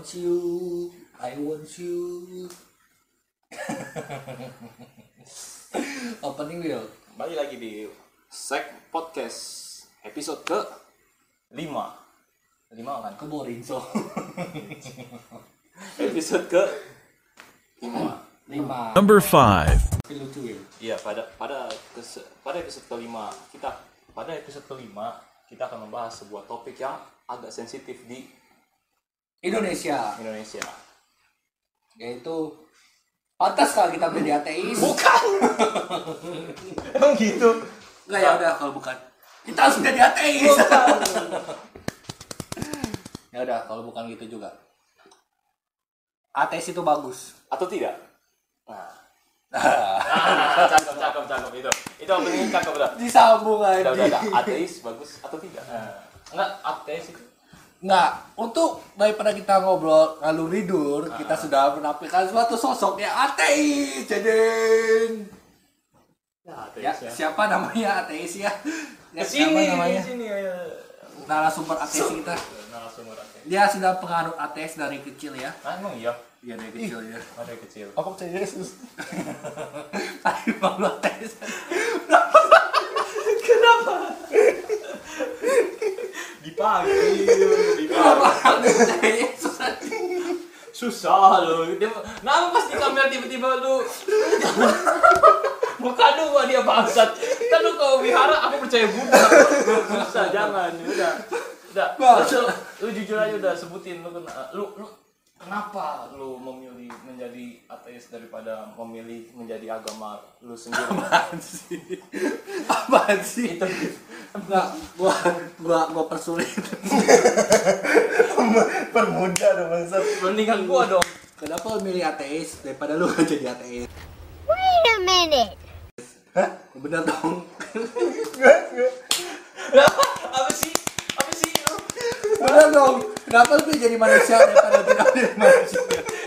want you, I want you. Opening Will. Balik lagi di Sek Podcast episode ke 5 5 kan? Ke boring so. Episode ke 5 Lima. Number five. Tapi lucu ya. Iya pada pada kes- pada episode kelima kita pada episode kelima kita akan membahas sebuah topik yang agak sensitif di Indonesia Indonesia. yaitu pantas kalau kita menjadi ateis. Bukan. Emang gitu. Enggak ya udah kalau bukan. Kita harus menjadi ateis. ya udah kalau bukan gitu juga. Ateis itu bagus. Atau tidak? Nah. Ah, cakep, cakep, cakep itu. Itu opening cakep udah. Disambung Udah, aja. udah, udah. Ateis bagus atau tidak? Enggak, ateis itu. Nggak, untuk daripada kita ngobrol ngalur tidur, kita sudah menampilkan suatu sosok yang ateis, Jaden. Ya, Ya, ateis ya. siapa namanya ateis ya? Ya, siapa namanya? ke sini ya. Narasumber ateis kita. Narasumber ateis. Dia sudah pengaruh ateis dari kecil ya. Ah, emang iya? Iya dari kecil ya. Ada yang kecil. Aku percaya Yesus. Tapi malu ateis. Dipanggil, Kenapa dipanggil. ateis? Susah loh. Dia, kenapa pas di kamera tiba-tiba lu Muka lu gua dia bangsat. Kan lu ke wihara aku percaya Buddha. Susah jangan. Udah. Udah. Lu, lu jujur aja udah sebutin lu kena, lu lu kenapa lu memilih menjadi ateis daripada memilih menjadi agama lu sendiri? Apaan sih? Apaan sih? Itu Enggak, gua gua gua persulit. Permudah dong bangsat. mendingan gua dong. Kenapa lu milih ateis daripada lu nggak jadi ateis? Wait a minute. Bener dong. apa sih? Apa sih? Bener dong. Kenapa lu jadi manusia daripada tidak jadi manusia?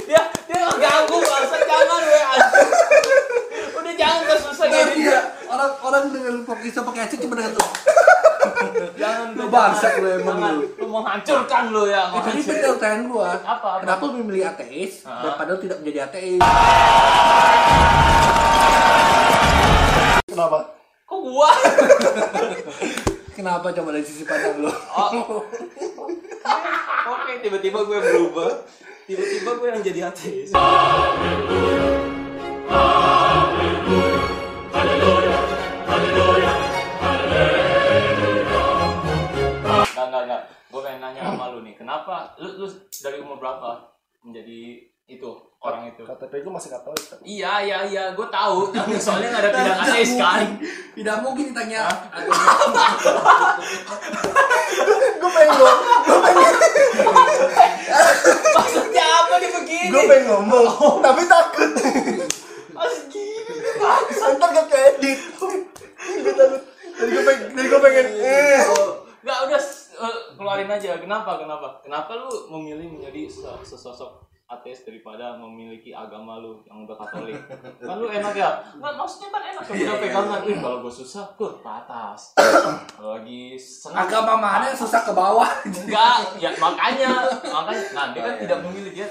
Dia dia ganggu bangsat jangan we anjing. Udah jangan gak susah gini iya. Orang orang dengan bisa pakai acik cuma dengan tuh. Jangan Lu jangan. lu emang Jangan. lu. Lu menghancurkan lu ya. Jadi menghancur. bener pertanyaan gua. Apa, apa? Kenapa lu memilih ateis Ah. daripada lu tidak menjadi ateis? Kenapa? Kok gua? Kenapa coba dari sisi pandang lu? Oh. Oke, tiba-tiba gue berubah. Tiba-tiba gue yang jadi ateis. Enggak, enggak, enggak. Gue pengen nanya sama lu nih. Kenapa lu, lu dari umur berapa menjadi itu orang itu? KTP gue masih katolik kan. Iya, iya, iya. Gue tahu. Tapi soalnya nggak ada pilihan ateis kan. Tidak mungkin ditanya Gue pengen ngomong, Maksudnya apa nih begini? gue pengen ngomong, tapi takut. Mas gini. Ntar gak keedit. Gue takut. Jadi gue pengen, jadi gue pengen. Eh. Nggak udah eh, keluarin aja. Kenapa? Kenapa? Kenapa lu memilih menjadi se- sesosok ateis daripada memiliki agama lu yang udah Katolik? Kan lu enak ya? Nggak, maksudnya kan enak ya udah pegangan. Ih, kalau gue susah, gue ke atas. Kalau lagi senang agama mana yang susah ke bawah? Enggak, ya makanya, makanya, nah dia kan tidak memilih dia.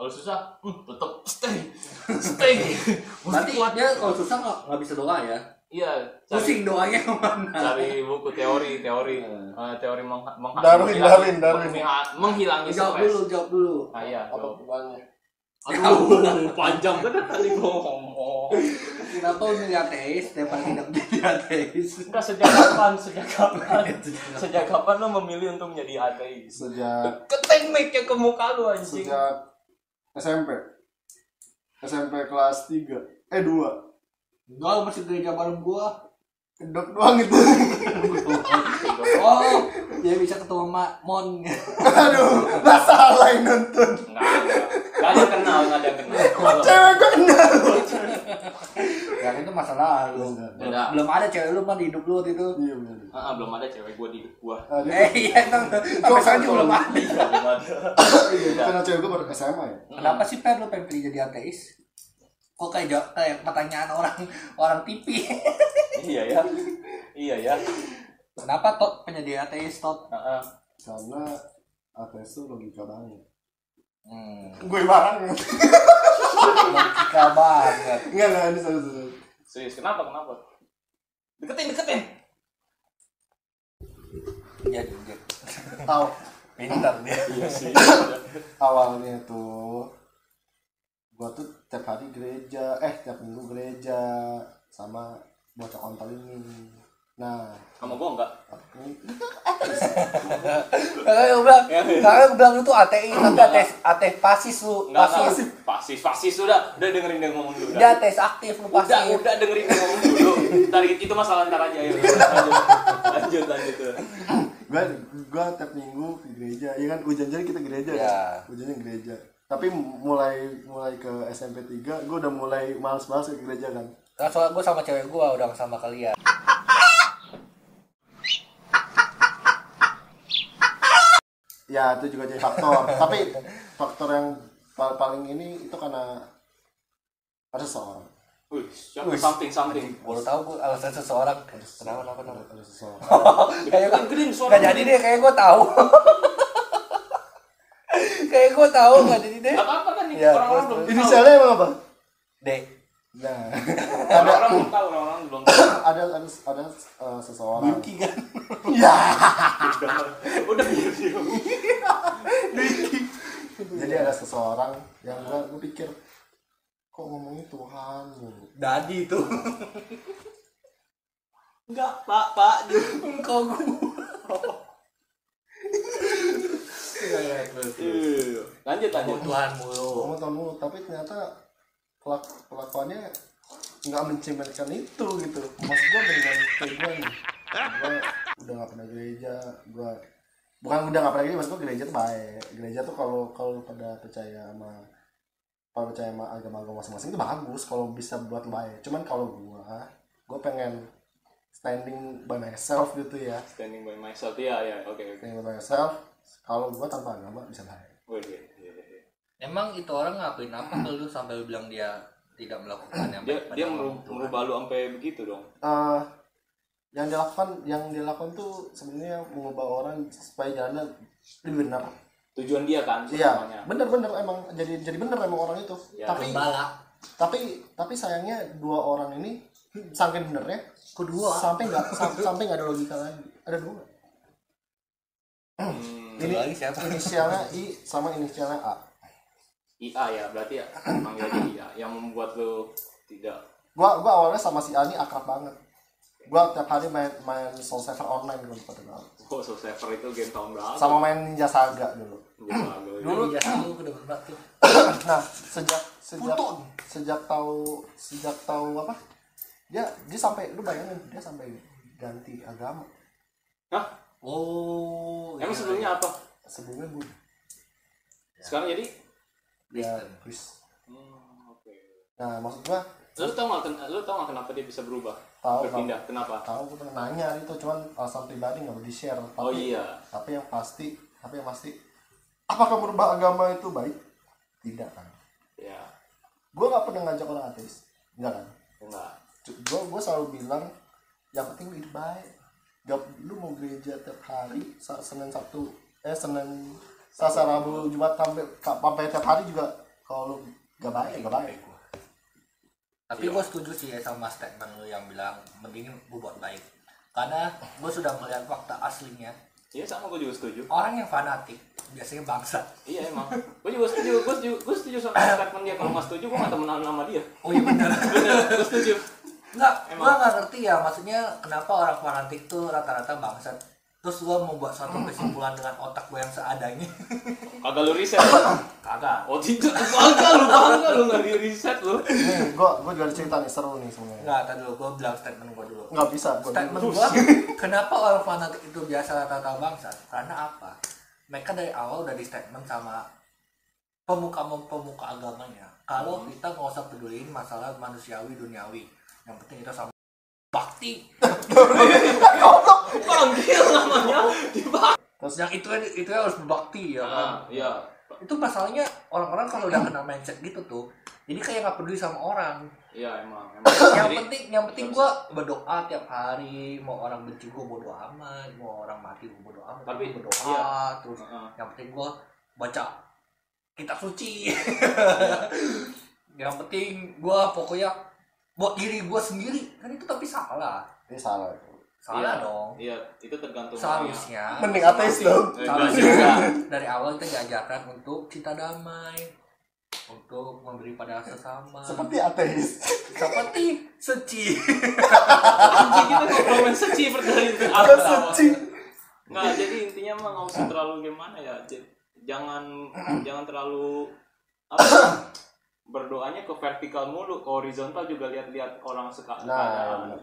Kalau susah, hmm, tetap stay, stay. Berarti dia kalau susah nggak nggak bisa doa ya? Iya, Pusing doanya ke mana? cari buku teori, teori, eh, teori meng, meng, Darwin, menghilangi- Darwin, Darwin. menghilang- menghilangi Jawab stres. dulu, jawab dulu. Ah, iya, Apa jawab. hubungannya? Aduh, panjang kan tadi gua ngomong. Kenapa lu milih ateis daripada tidak menjadi ateis? Enggak sejak kapan, sejak kapan, sejak kapan lo memilih untuk menjadi ateis? Sejak Keteng mic-nya ke muka lu anjing. sejak SMP. SMP kelas 3. Eh 2. Enggak, lu masih gereja bareng gua. Kedok doang itu. Oh, dia bisa ketemu Mak Mon. Aduh, gak salah yang nonton. Enggak ada. Enggak ada yang kenal, enggak ada yang kenal. Cewek gue kenal. ya itu masalah lu. Enggak. Belum, belum ada cewek lu mah di hidup lu waktu itu. Iya benar. Ah, ah, belum ada cewek gua di hidup gua. Eh, iya, sampai sekarang juga belum ada. Iya, belum ada. Iya, karena cewek gue baru SMA ya. Kenapa sih Per lu pengen jadi ateis? Kok kayak jawab kayak pertanyaan orang orang TV. Iya ya. Iya ya. Kenapa Tot penjadi ateis Tot? Ah, ah. Karena ateis itu logika banget. Hmm. gue barang Logika banget. enggak enggak ini serius serius. Serius, kenapa? Kenapa? Deketin, deketin. Iya, dia. tahu Pintar dia. Iya sih. awalnya tuh gua tuh tiap hari gereja eh tiap minggu gereja sama bocah kontol ini nah Sama gua enggak. Kakak yang bilang, kakak bilang itu ateis, tapi ateis, ateis pasis lu, Enggak, pasis. enggak. Pasis, pasis sudah. Udah dengerin dia ngomong dulu. Dia Udah, ateis aktif lu udah, pasis. udah dengerin dia ngomong dulu. Ntar itu masalah ntar aja ya. Lanjut, lanjut, lanjut. tuh. gua gua tiap minggu ke gereja ya kan hujan-hujan kita gereja Ya. hujannya gereja tapi mulai mulai ke SMP 3 gua udah mulai males-males ke gereja kan Karena soalnya gue sama cewek gue udah sama kalian. ya itu juga jadi faktor tapi faktor yang pa- paling ini itu karena ada seseorang Wih, siapa something something. Baru tahu gue alasan seseorang. Kenapa, kenapa, kenapa? ada seseorang Kayak Gedein, gedein suara. Gak jadi deh, kayak gue tahu. kayak gue tahu gak jadi deh. Gak apa-apa kan nih, Ya, orang-orang belum tahu. inisialnya emang apa D. nah Orang-orang belum tahu, orang-orang belum tahu. ada ada ada uh, seseorang Yuki kan. ya Udah biar dia. jadi ada seseorang yang gua, gua pikir kok ngomongin Tuhan mulu Dadi itu. Enggak, Pak, Pak. Engkau gue. Lanjut, lanjut. Tuhan mulu. Tuhan mulu tapi ternyata pelak pelakuannya nggak mencerminkan itu gitu maksud gua dengan kayak gue nih gua udah nggak pernah gereja gua bukan udah nggak pernah gereja maksud gua gereja tuh baik gereja tuh kalau kalau pada percaya sama kalau percaya sama agama-agama masing-masing itu bagus kalau bisa buat baik cuman kalau gua gua pengen standing by myself gitu ya Standing by myself, ya, ya, oke, oke. standing by myself kalau gua tanpa agama bisa baik Wih, iya, iya, iya. Emang itu orang ngapain apa ke lu sampai lu bilang dia tidak melakukan yang Dia dia merubah lu sampai begitu dong. eh yang dilakukan yang dilakukan tuh sebenarnya mengubah orang supaya jalannya lebih benar Tujuan dia kan iya bener-bener emang jadi jadi bener emang orang itu Ya. tapi Gembala. tapi tapi sayangnya dua orang ini saking benernya Kedua. sampai nggak sam- sampai nggak ada logika lagi ada dua Hmm, ini lagi siapa? inisialnya I sama inisialnya A IA ya, berarti ya manggil aja IA yang membuat lu tidak gua gua awalnya sama si A ini akrab banget gua tiap hari main main Soul Saver online gua pada tahu Oh, so Saver itu game tahun berapa? sama main Ninja Saga dulu Jago, ya. Dulu ya lu udah berat tuh. nah sejak sejak Puton. sejak tahu sejak tahu apa dia dia sampai lu bayangin dia sampai ganti agama Hah? Oh. Emang iya, sebelumnya apa? sebelumnya bu Sekarang jadi? dia Kristen. Chris Hmm, oke. nah maksud gua Lu tau gak, ken- lu tau gak kenapa dia bisa berubah? Tahu, Berpindah, kenapa? tahu gua pernah nanya itu cuman alasan pribadi nggak mau di share tapi Oh iya. tapi yang pasti tapi yang pasti apakah berubah agama itu baik tidak kan Ya, gua nggak pernah ngajak orang ateis enggak kan enggak. gue gue selalu bilang yang penting hidup baik gak lu mau gereja tiap hari senin sabtu eh senin selasa rabu jumat sampai sampai tiap hari juga kalau lu gak baik gak baik Tapi gue setuju sih ya sama statement lu yang bilang mending gue buat baik. Karena gue sudah melihat fakta aslinya. Iya sama gue juga setuju. Orang yang fanatik biasanya bangsa. Iya emang. Gue juga setuju. Gue setuju. Gue setuju sama statement dia. Kalau nggak setuju, gue nggak temenan sama dia. Oh iya benar. Bener, gue setuju. Enggak, Emang. gue nggak ngerti ya maksudnya kenapa orang fanatik tuh rata-rata bangsat. Terus gue membuat suatu kesimpulan dengan otak gue yang seadanya. Kagak lu riset. Kagak. Oh tidak, lu bangga lu bangga lu nggak di riset lu. nih gue gue juga ada cerita nih seru nih sebenarnya Enggak, tadi dulu gue bilang statement gue dulu. nggak bisa gue Statement gue, kenapa orang fanatik itu biasa rata-rata bangsat? Karena apa? Mereka dari awal udah di statement sama pemuka-pemuka agamanya. Kalau kita nggak usah peduliin masalah manusiawi duniawi, yang penting kita sama bakti. Panggil namanya. terus Yang itu itu harus berbakti ya kan. Ah, iya. Itu masalahnya orang-orang kalau udah kena mindset gitu tuh, jadi kayak nggak peduli sama orang. Iya emang. emang. yang Jadi, penting yang penting gua berdoa tiap hari mau orang benci gua bodo amat mau orang mati gua bodo amat Tapi, gua berdoa iya. terus Heeh. yang penting gua baca kita suci yang penting gue pokoknya buat diri gue sendiri kan itu tapi salah. Ini salah. Salah Iya. dong. Iya, itu tergantung seharusnya. Mending ateis dong. Eh, seharusnya dari awal kita diajarkan untuk cinta damai untuk memberi pada sesama. Seperti ateis. Seperti suci. Anjing kita ngomongin seci berdari itu. Suci. Nggak, jadi intinya mah nggak usah terlalu gimana ya. Jangan jangan terlalu apa berdoanya ke vertikal mulu, ke horizontal juga lihat-lihat orang sekarang. nah bener.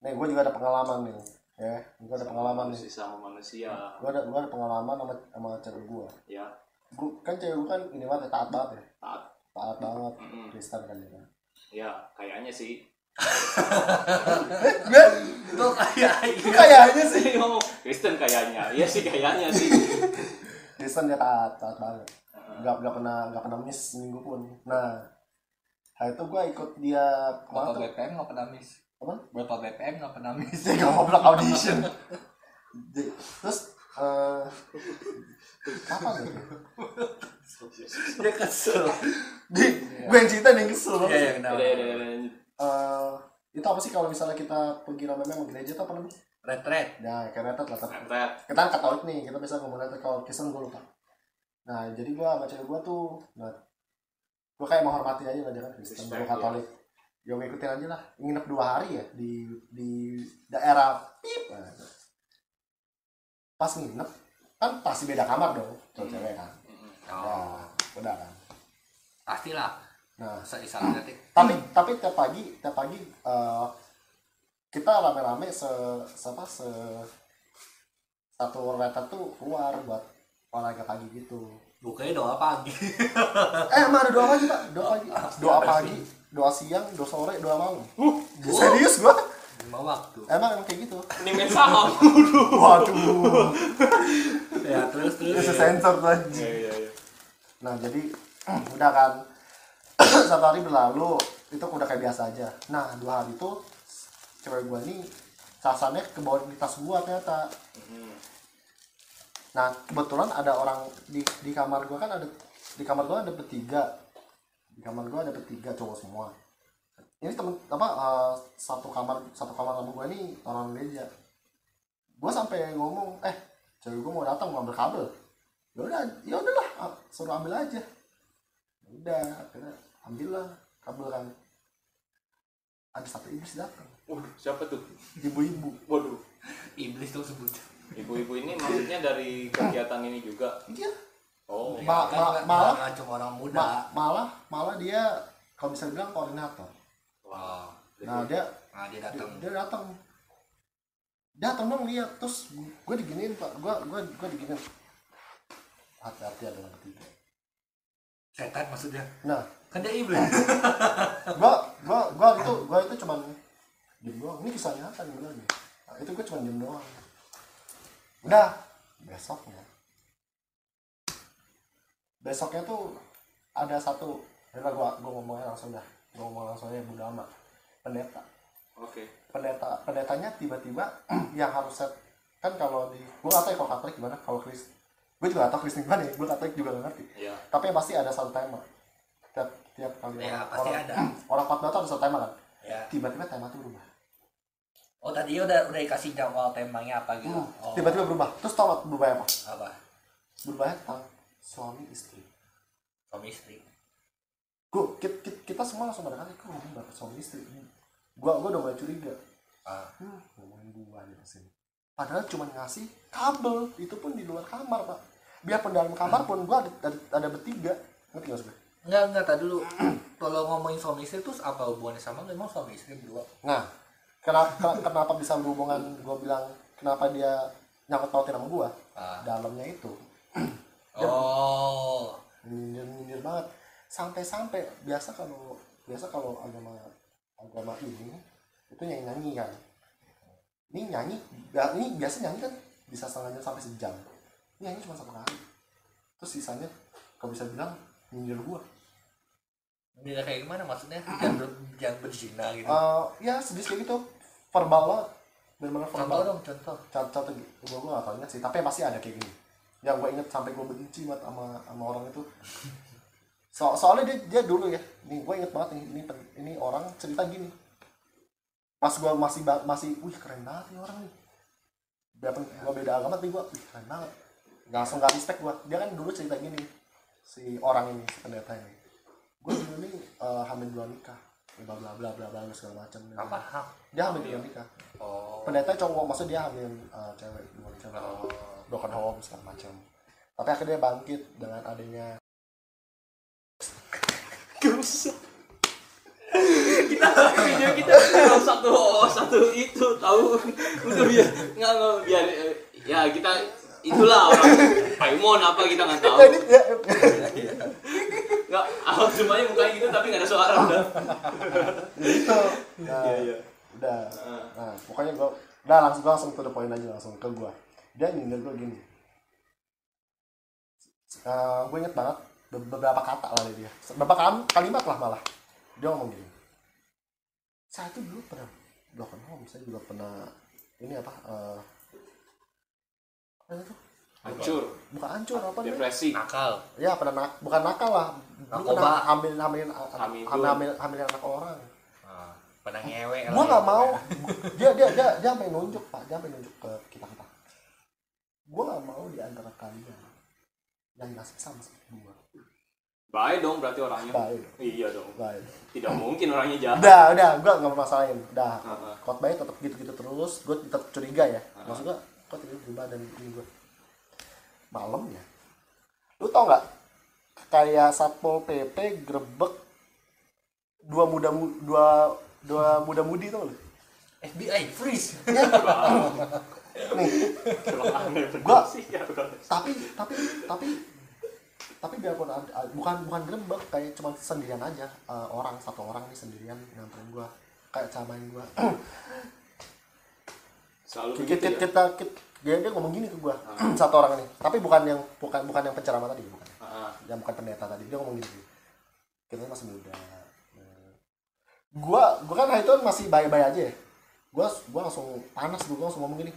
nih gue juga ada pengalaman nih ya gue ada pengalaman nih sama manusia. gue ada gue ada pengalaman sama sama cewek gue Ya, gue kan cewek gue kan ini banget ya, taat banget ya taat. taat banget Mm-mm. Kristen kan dia kan Ya, kayaknya sih. gue itu kayak gue kayaknya sih ngomong Kristen kayaknya. Iya sih kayaknya sih. Kristen dia taat taat banget nggak nggak pernah nggak pernah miss seminggu pun. Nah hari itu gue ikut dia ke mana tuh? BPM nggak pernah miss. Apa? Berapa BPM nggak pernah miss. Dia nggak ngobrol audition. Di- terus eh apa gitu dia kesel. Di gue yang cerita nih kesel. Iya iya kenapa? Udah, lanjut. Eh, itu apa sih kalau misalnya kita pergi rame-rame ke gereja itu apa namanya? retret. Ya, kayak retet lah. tapi- Retret. Kita kan katolik nih, kita bisa ngomong retet kalau Kristen gue lupa. Nah, jadi gue sama cewek gue tuh, nah, gue kayak menghormati aja lah dia kan Kristen, gue Respect, katolik. Ya gue ikutin aja lah, nginep dua hari ya di di daerah pip. Nah, pas nginep, kan pasti beda kamar dong, cowok cewek kan. oh. Ya, udah kan. pastilah. Nah, se salah detik tapi tapi tiap pagi tiap pagi eh, kita rame-rame se, se apa se satu reta tuh keluar buat olahraga pagi gitu. Bukannya doa pagi. Eh emang ada doa pagi pak. Doa pagi. Doa pagi doa siang doa sore doa malam. Serius gua? Lima waktu. Emang emang kayak gitu? Ini main saham. waduh. Ya terus terus. Itu sensor tuh Iya, anjing. iya, iya. nah jadi udah kan. Satu hari berlalu itu udah kayak biasa aja. Nah dua hari itu cewek gua nih sasarannya ke bawah di tas gua ternyata. Mhm. Nah kebetulan ada orang di di kamar gua kan ada di kamar gua ada bertiga di kamar gua ada bertiga cowok semua. Ini temen apa eh, satu kamar satu kamar sama gua ini orang gereja gua sampai ngomong eh cewek gua mau datang mau ambil kabel. Ya udah ya udahlah ah, suruh ambil aja. Ya udah akhirnya ambillah kabel kan. Ada satu iblis datang. Waduh, siapa tuh? ibu-ibu. Waduh. iblis tuh sebut Ibu-ibu ini maksudnya dari kegiatan ini juga. iya. Oh, Ma- ma- malah- nggak cuma orang muda. Ma- malah malah dia kalau bisa bilang koordinator. Wow nah dia nah dia dia, datang. dia datang. Datang dong lihat. Terus gue diginiin pak. Gue gue gue diginiin. Hati-hati ada yang ketiga setan maksudnya? Nah. Kan dia iblis. Gue gue gue itu gue itu cuman diem doang. Ini kisahnya apa nih bilang nah, itu gue cuman diem doang udah besoknya. Besoknya tuh ada satu ya gue gue ngomongnya langsung dah. Gue ngomong langsung aja Buddha Ama pendeta. Oke. pendeta pendetanya tiba-tiba yang harus set kan kalau di gue nggak tahu ya kalau Katolik gimana kalau Kris gue juga nggak tahu Kristen gimana ya gue Katolik juga nggak ngerti. Iya. tapi yang pasti ada satu tema. Tiap tiap kali Ya, orang pasti orang, ada. orang tuh ada satu tema kan? Ya tiba-tiba tema tuh berubah oh tadi udah udah dikasih jawab temanya apa gitu. Hmm, oh, tiba-tiba berubah. Terus tau nggak berubahnya apa? Apa? Berubahnya tentang suami istri. Suami istri. Gue kita, kita semua langsung pada kali kok ngomong banget suami istri? Gue gue udah mulai curiga. Ah. Hmm, ngomongin gue di sini. Padahal cuma ngasih kabel itu pun di luar kamar pak. Biarpun dalam kamar pun gue ada, ada, ada bertiga. Ngerti gak sih enggak enggak tadi dulu. Kalau ngomongin suami istri terus apa hubungannya sama? Memang suami istri berdua. Nah kenapa kenapa bisa berhubungan? Gue bilang kenapa dia nyangkut pautin sama gue ah. Dalamnya itu. Oh. Nyindir nyindir banget. Sampai-sampai biasa kalau biasa kalau agama agama ini itu nyanyi nyanyi kan. Ini nyanyi ya, ini biasa nyanyi kan bisa setengah jam sampai sejam. Ini nyanyi cuma satu kali terus sisanya kalau bisa bilang nyindir gua. Beda kayak gimana maksudnya? Ber, jangan berzina gitu. Eh, ya sedih kayak gitu verbal banget. Benar-benar contoh verbal dong contoh. Contoh contoh gua gua gak tau ingat sih. Tapi pasti ada kayak gini. Yang gue inget sampai gue benci banget sama sama orang itu. So soalnya dia dia dulu ya. Nih gue inget banget nih. Ini ini orang cerita gini. Pas gue masih masih wih keren banget nih orang nih. Biarpun gue beda agama tapi gue wih keren banget. Nggak langsung gak respect gue dia kan dulu cerita gini si orang ini si pendeta ini. Gue dulu nih eh, hamil dua nikah bla bla bla bla bla segala macam. Apa? Hak? dia hamil dua nikah. Oh. Pendeta cowok maksudnya dia hamil eh, cewek dua cewek. Oh. broken home segala macam. Tapi akhirnya bangkit dengan adanya kita video kita satu satu itu tahu. Udah biar nggak nggak biar ya kita itulah orang Paimon apa kita nggak tahu. Ya nggak awal semuanya mukanya gitu tapi nggak ada suara. Udah gitu. Nah, Iya, iya. udah. Ah. nah pokoknya gua udah langsung gua langsung to the point aja langsung ke gua. Dia nyindir gua gini. Eh, gue inget banget be- beberapa kata lah dari dia. Beberapa kalimat lah malah. Dia ngomong gini. Saya itu dulu pernah broken home saya juga pernah ini apa eh apa itu hancur. Bukan hancur apa namanya? Depresi. Nakal. Ya pernah nak bukan nakal lah. Narkoba. pernah hamil hamilin hamil Hamidun. hamil, hamil, hamilin anak orang. Nah, pada ngewe gua nggak mau. Dia dia dia dia sampai nunjuk pak. Dia sampai nunjuk ke kita kita gua nggak mau di antara kalian yang ngasih sama seperti gua. Baik dong berarti orangnya. Baik. Iya dong. Baik. Tidak mungkin orangnya jahat. Udah udah. Gua nggak masalahin udah. Heeh. khotbahnya tetap gitu gitu terus. Gua tetap curiga ya. Ah. maksud gua kok tiba berubah dan ini gua malam ya. Lu tau nggak? Kayak satpol pp grebek dua muda mu- dua dua muda mudi tau lu? FBI freeze. Ya nih. Gua- tapi tapi tapi tapi biarpun ada, ada- bukan bukan grebek kayak cuma sendirian aja. Eh, orang satu orang nih sendirian nganterin gua. Kayak camain gua. Selalu kita, begitu kita, ya? kita, kita- dia dia ngomong gini ke gua satu orang ini. Tapi bukan yang bukan bukan yang penceramah tadi bukan. Heeh. yang bukan pendeta tadi. Dia ngomong gini kita masih muda. Gua gua kan hari itu kan masih bayi-bayi aja ya. Gua gua langsung panas gua langsung ngomong gini.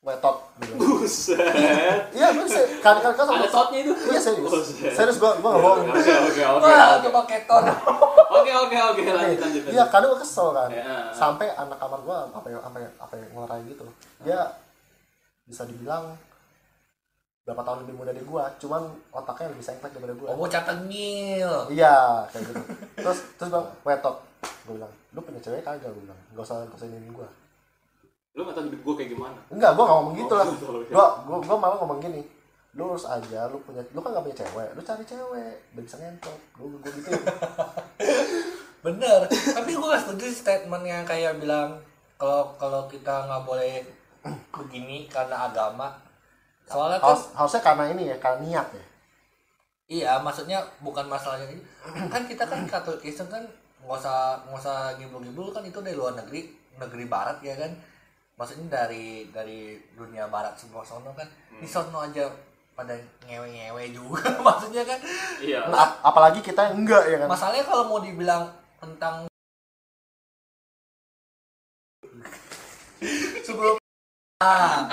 Wetot. Gitu. buset. Iya gua sih kan kan kan sama totnya itu? Iya serius. Buset. serius. Gua gua nggak bohong. Oke oke oke coba keton oke oke oke. Lanjut lanjut iya lanjut. kadang gua kesel kan. Ya. sampai anak kamar gua apa ya apa ya apa yang ngelarai gitu. Dia bisa dibilang berapa tahun lebih muda dari gua cuman otaknya lebih sengklek daripada gua. Oh bocah tengil iya kayak gitu. Terus terus bang wetot gue bilang lu punya cewek kagak? Gue bilang gak usah gak usah ini gue lu nggak tahu hidup gue kayak gimana? Enggak gue gak ngomong gitu lah. Oh, iya. gue gue gue malah ngomong gini lu urus aja lu punya lu kan gak punya cewek lu cari cewek biar bisa ngentot. Gue gue gitu. Bener tapi gue gak setuju statement yang kayak bilang kalau kalau kita nggak boleh begini karena agama. Soalnya kan Harus, harusnya karena ini ya karena niat ya. Iya maksudnya bukan masalahnya ini. Kan kita kan Katolik Kristen kan nggak usah nggak usah gibul-gibul kan itu dari luar negeri negeri barat ya kan. Maksudnya dari dari dunia barat semua sono kan. Di sono aja pada ngewe-ngewe juga maksudnya kan. Iya. Ap- apalagi kita enggak ya kan. Masalahnya kalau mau dibilang tentang sebelum ah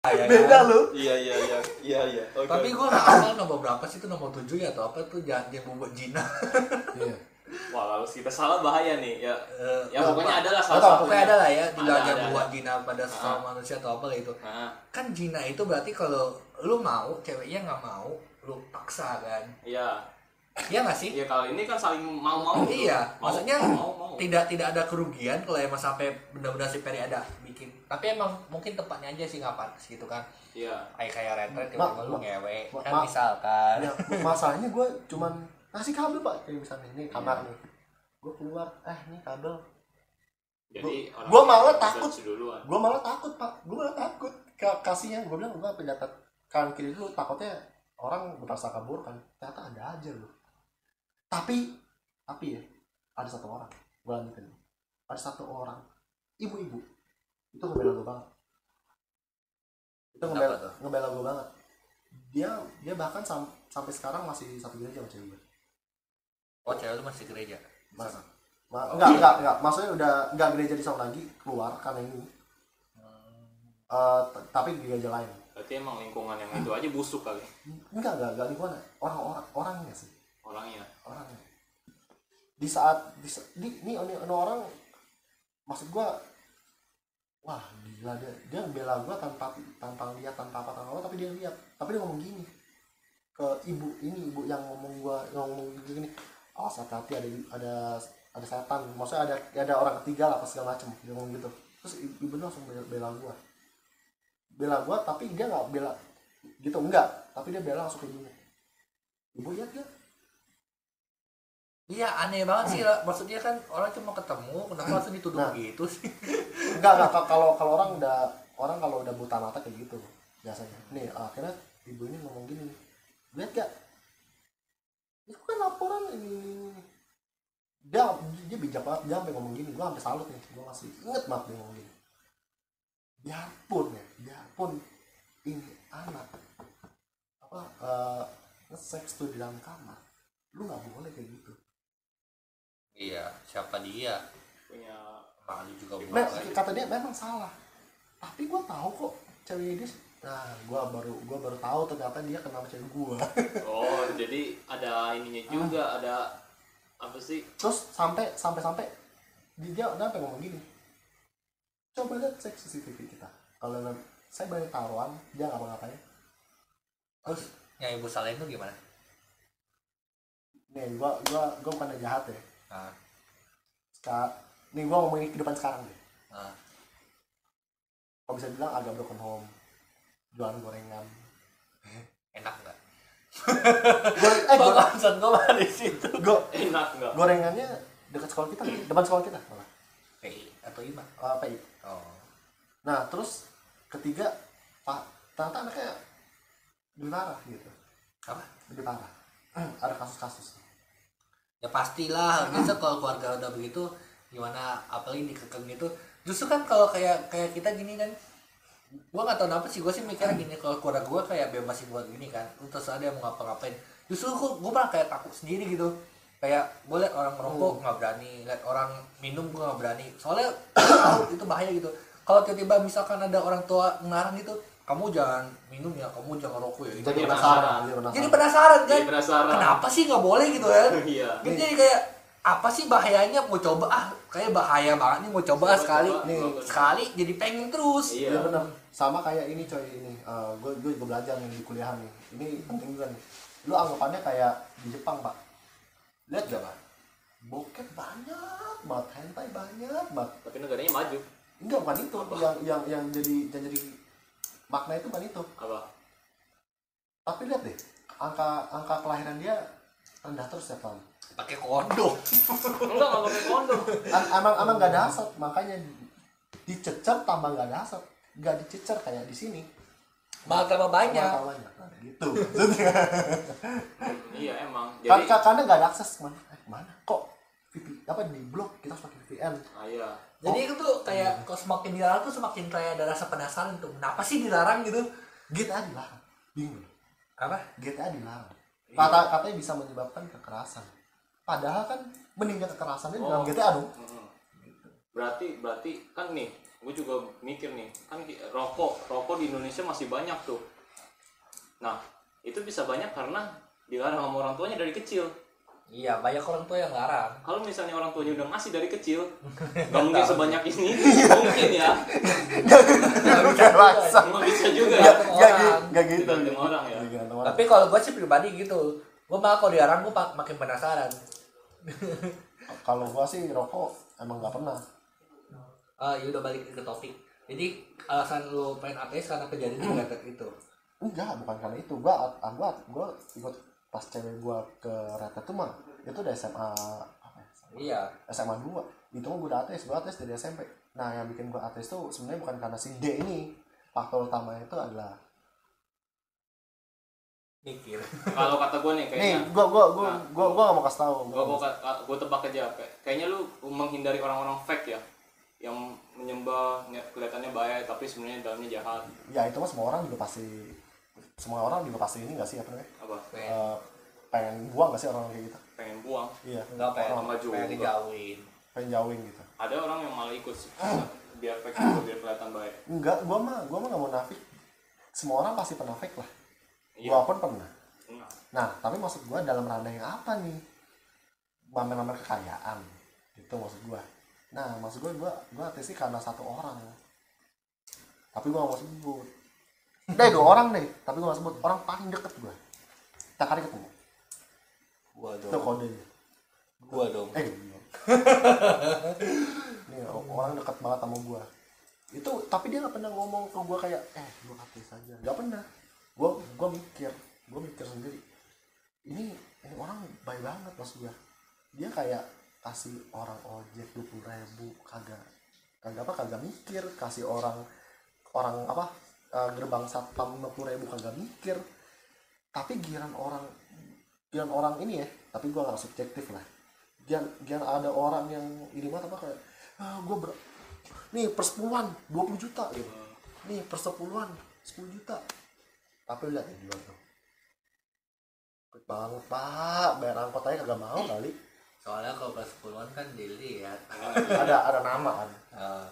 Ya kan? beda lu. Iya iya iya. Iya iya. Oke. Tapi gue nggak hafal nomor berapa sih? Itu nomor tujuh ya atau apa? Tuh jangan dia buat Jina iya. Wah kalau kita salah bahaya nih. Ya Eh, ya pokoknya ada lah Nggak tahu, salah pokoknya ada lah ya tidak Ada, ada buat. Jina pada sesama manusia atau apa lah itu. Nah, kan Jina itu berarti kalau lu mau ceweknya nggak mau lu paksa kan? Iya Iya nggak sih? Iya kalau ini kan saling mau mau. Iya, Mau, maksudnya mau mau tidak tidak ada kerugian kalau emang sampai benar-benar si Peri ada bikin. Tapi emang mungkin tepatnya aja sih nggak pantas gitu kan. Iya. Kayak kayak retret Ma- tiba-tiba lu ma- ngewe ma- kan ma- misalkan. ya, masalahnya gue cuman kasih kabel pak kayak misalnya ini kamar nih. Gue keluar eh ini kabel. Jadi orang gua malah takut. gue malah takut pak. Gue malah takut. Ka- kasihnya gue bilang gue pendapat kanan kiri dulu takutnya orang berprasangka buruk kan. Ternyata ada aja loh tapi tapi ya ada satu orang gue lanjutin ada satu orang ibu-ibu itu ngebela gue banget. Itu ngebela ngebela gue banget. Dia dia bahkan sam- sampai sekarang masih satu gereja sama cewek gue oh cewek lu masih gereja? Mas, ma- enggak enggak enggak maksudnya udah enggak gereja di sana lagi keluar karena ini. T- tapi di gereja lain. Berarti emang lingkungan yang itu aja busuk kali? Enggak enggak enggak lingkungan. Orang-orang orangnya sih. Orangnya orangnya di saat di, di ini orang maksud gua wah gila dia dia bela gua tanpa tanpa lihat tanpa apa tanpa apa tapi dia lihat. Tapi dia ngomong gini ke ibu ini ibu yang ngomong yang ngomong gini awas hati-hati ada ada ada setan. Maksudnya ada ada orang ketiga lah apa segala macem dia ngomong gitu. Terus ibu langsung bela, bela gua. Bela gua tapi dia nggak bela gitu enggak. Tapi dia bela langsung kayak gini ibu lihat gak Iya aneh banget sih lah. Maksudnya kan orang cuma ketemu, kenapa langsung dituduh Nah. gitu sih? enggak enggak Ka- kalau kalau orang udah orang kalau udah buta mata kayak gitu biasanya nih akhirnya ibu ini ngomong gini lihat gak itu kan laporan ini, ini, ini." dia dia bijak banget dia sampai ngomong gini gua sampai salut nih gua masih inget banget dia ngomong gini biarpun ya biarpun ini anak apa eh nge-sex tuh di dalam kamar lu nggak boleh kayak gitu Iya, siapa dia? punya Emang lu juga boleh. kata dia memang salah. Tapi gue tahu kok cewek dia nah gue baru gua baru tahu ternyata dia kenal cewek gue oh jadi ada ininya juga ada apa sih? Terus sampai sampai sampai dia udah sampai ngomong gini coba lihat cek CCTV kita. Kalau saya banyak taruhan dia nggak ngapain. Terus yang ibu salahin tuh gimana? nih gua gua gua bukan jahat ya Nah, Ska, nih gua ngomongin kehidupan sekarang deh nah. kalau bisa bilang agak broken home jualan gorengan enak nggak? Gore- eh Kok go- concern gue malah di situ. enak go- nggak gorengannya dekat sekolah kita depan sekolah kita malah PI atau IMA? Eh, PI Oh. Nah, terus ketiga, Pak, ternyata anaknya lebih parah gitu. Apa? Lebih parah. Ada kasus-kasus. Ya pastilah, biasa kalau keluarga udah begitu gimana apalagi dikekang gitu. Justru kan kalau kayak kayak kita gini kan gua nggak tahu kenapa sih gue sih mikirnya gini kalau keluarga gua kayak bebasin buat gini kan terus ada yang mau ngapa-ngapain. Justru gua, gua malah kayak takut sendiri gitu. Kayak gue liat orang merokok nggak berani. Liat orang minum gua nggak berani. Soalnya itu bahaya gitu. Kalau tiba-tiba misalkan ada orang tua ngelarang gitu kamu jangan minum ya kamu jangan rokok ya. Jadi Jadi penasaran. penasaran. Jadi penasaran. jadi penasaran kan jadi penasaran kenapa sih nggak boleh gitu kan iya Gitu jadi kayak apa sih bahayanya mau coba ah kayak bahaya banget nih mau coba Coba, sekali coba. nih Coba. sekali jadi pengen terus iya Iya benar. Sama kayak ini coy ini. gue gue juga belajar nih di kuliahan nih. Ini penting juga nih. Lu anggapannya kayak di Jepang, Pak. Lihat gak, Pak? Bokep banyak banget, hentai banyak banget. tapi negaranya maju Enggak bukan itu yang yang yang jadi yang jadi makna itu bukan itu. apa? Tapi lihat deh, angka angka kelahiran dia rendah terus setiap tahun. pakai kondom enggak nggak pakai kondom Am- emang emang gak ada asap. Makanya dicecer tambah gak ada asap. Gak dicecer kayak di sini. Malah tambah banyak. Malah banyak. Nah, gitu. Iya emang. Kan- jadi kan- karena gak ada akses ke mana? Eh, ke mana? Kok VP, apa di blok kita harus pakai VPN ah, iya. Jadi itu tuh kayak kalau semakin dilarang tuh semakin kayak ada rasa penasaran tuh. Kenapa sih dilarang gitu? GTA dilarang. Bingung. Apa? GTA dilarang. Kata katanya bisa menyebabkan kekerasan. Padahal kan meningkat kekerasannya di dalam Oh. GTA dong. Mm-mm. berarti berarti kan nih gue juga mikir nih kan rokok rokok di Indonesia masih banyak tuh. Nah itu bisa banyak karena dilarang sama orang tuanya dari kecil iya banyak orang tua yang larang kalau misalnya orang tuanya udah ngasih dari kecil nggak mungkin sebanyak ini. Mungkin ya. Gak nggak bisa juga. Gak, Tergantung gak, orang. gak gitu. Orang ya. Tapi kalau gue sih pribadi gitu. Gue malah kalau dilarang gue makin penasaran. Kalau gua sih rokok emang gak pernah. Ah, ya udah balik ke topik. Jadi alasan lu pengen ateis karena kejadian itu enggak bukan karena itu. Gua ah, gua gua ikut pas cewek gua ke Rata tuh mah itu udah SMA apa ya? iya. SMA 2 itu mah gua udah ateis gua ateis dari SMP nah yang bikin gua ateis tuh sebenarnya bukan karena si D ini. Faktor utamanya itu adalah mikir. Kalau kata gue nih nih kayaknya gua gua gua Nah. gua gua gak mau kasih tahu. Gue gue gue tebak aja kayak- kayaknya lu menghindari orang-orang fake ya yang menyembah kelihatannya baik tapi sebenarnya dalamnya jahat. Ya itu mah semua orang juga pasti semua orang juga pasti ini gak sih apa namanya apa? Pengen Eh, pengen buang gak sih orang kayak gitu? Pengen buang? Iya nggak pengen Sama juga. pengen dijauhin. Pengen jauhin gitu. Ada orang yang malah ikut sih, biar fake juga biar kelihatan baik. Enggak gua mah gua mah gak mau nafik. Semua orang pasti pernah fake lah. Iya. gua pun pernah. Nah, nah tapi maksud gua dalam ranah yang apa nih? Pamer-pamer kekayaan itu maksud gua. Nah maksud gua gua gua sih karena satu orang. Tapi gua gak mau sebut deh dua orang deh. Tapi gua gak sebut. Orang paling deket gua. Tak kali ketemu. Gua itu dong kode gua dong. Eh. Nih, orang dekat banget sama gua. Itu tapi dia nggak pernah ngomong ke gua kayak eh gua ateis aja. Nggak pernah. Gua gua mikir. Gua mikir sendiri. Ini ini orang baik banget mas gua. Dia kayak kasih orang ojek dua puluh ribu kagak kagak apa kagak mikir. Kasih orang orang apa eh, gerbang satpam lima puluh ribu kagak mikir. Tapi giran orang giran orang ini ya tapi gua nggak subjektif lah. Gian gian ada orang yang ini mah apa kayak ah gue ber nih persepuluhan 20 juta. Gitu. Nih persepuluhan 10 juta. Tapi lihat ya di luar tuh. Cepet banget pak. Bayar angkot aja kagak mau kali. Soalnya kalau pas puluhan kan dilihat ada ada nama kan. Eh,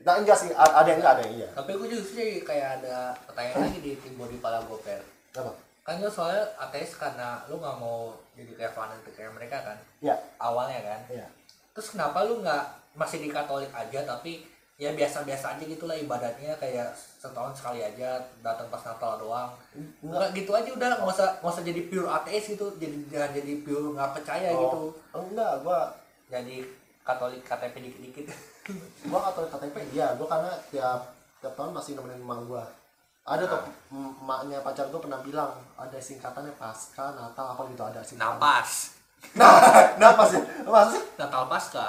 nah enggak sih a- ada yang enggak ada yang iya. Tapi gue justru jadi kayak ada pertanyaan lagi di timbul di kepala gue per apa? Kan lu soalnya ateis karena lu nggak mau jadi kayak fanatik kayak mereka kan ya awalnya kan. Iya. Terus kenapa lu nggak masih di Katolik aja tapi ya biasa-biasa aja gitu lah ibadatnya kayak setahun sekali aja datang pas Natal doang. Enggak. Nggak gitu aja udah nggak usah nggak usah jadi pure ateis gitu jadi jangan jadi pure nggak percaya Oh. gitu. Enggak gua jadi Katolik KTP dikit-dikit gua atau KTP iya gua karena tiap tiap tahun masih nemenin emak gua. Ada tuh em- emaknya pacar gua pernah bilang ada singkatannya pasca natal apa gitu ada singkatan napas. Nah napas ya? Apa sih Natal Pasca.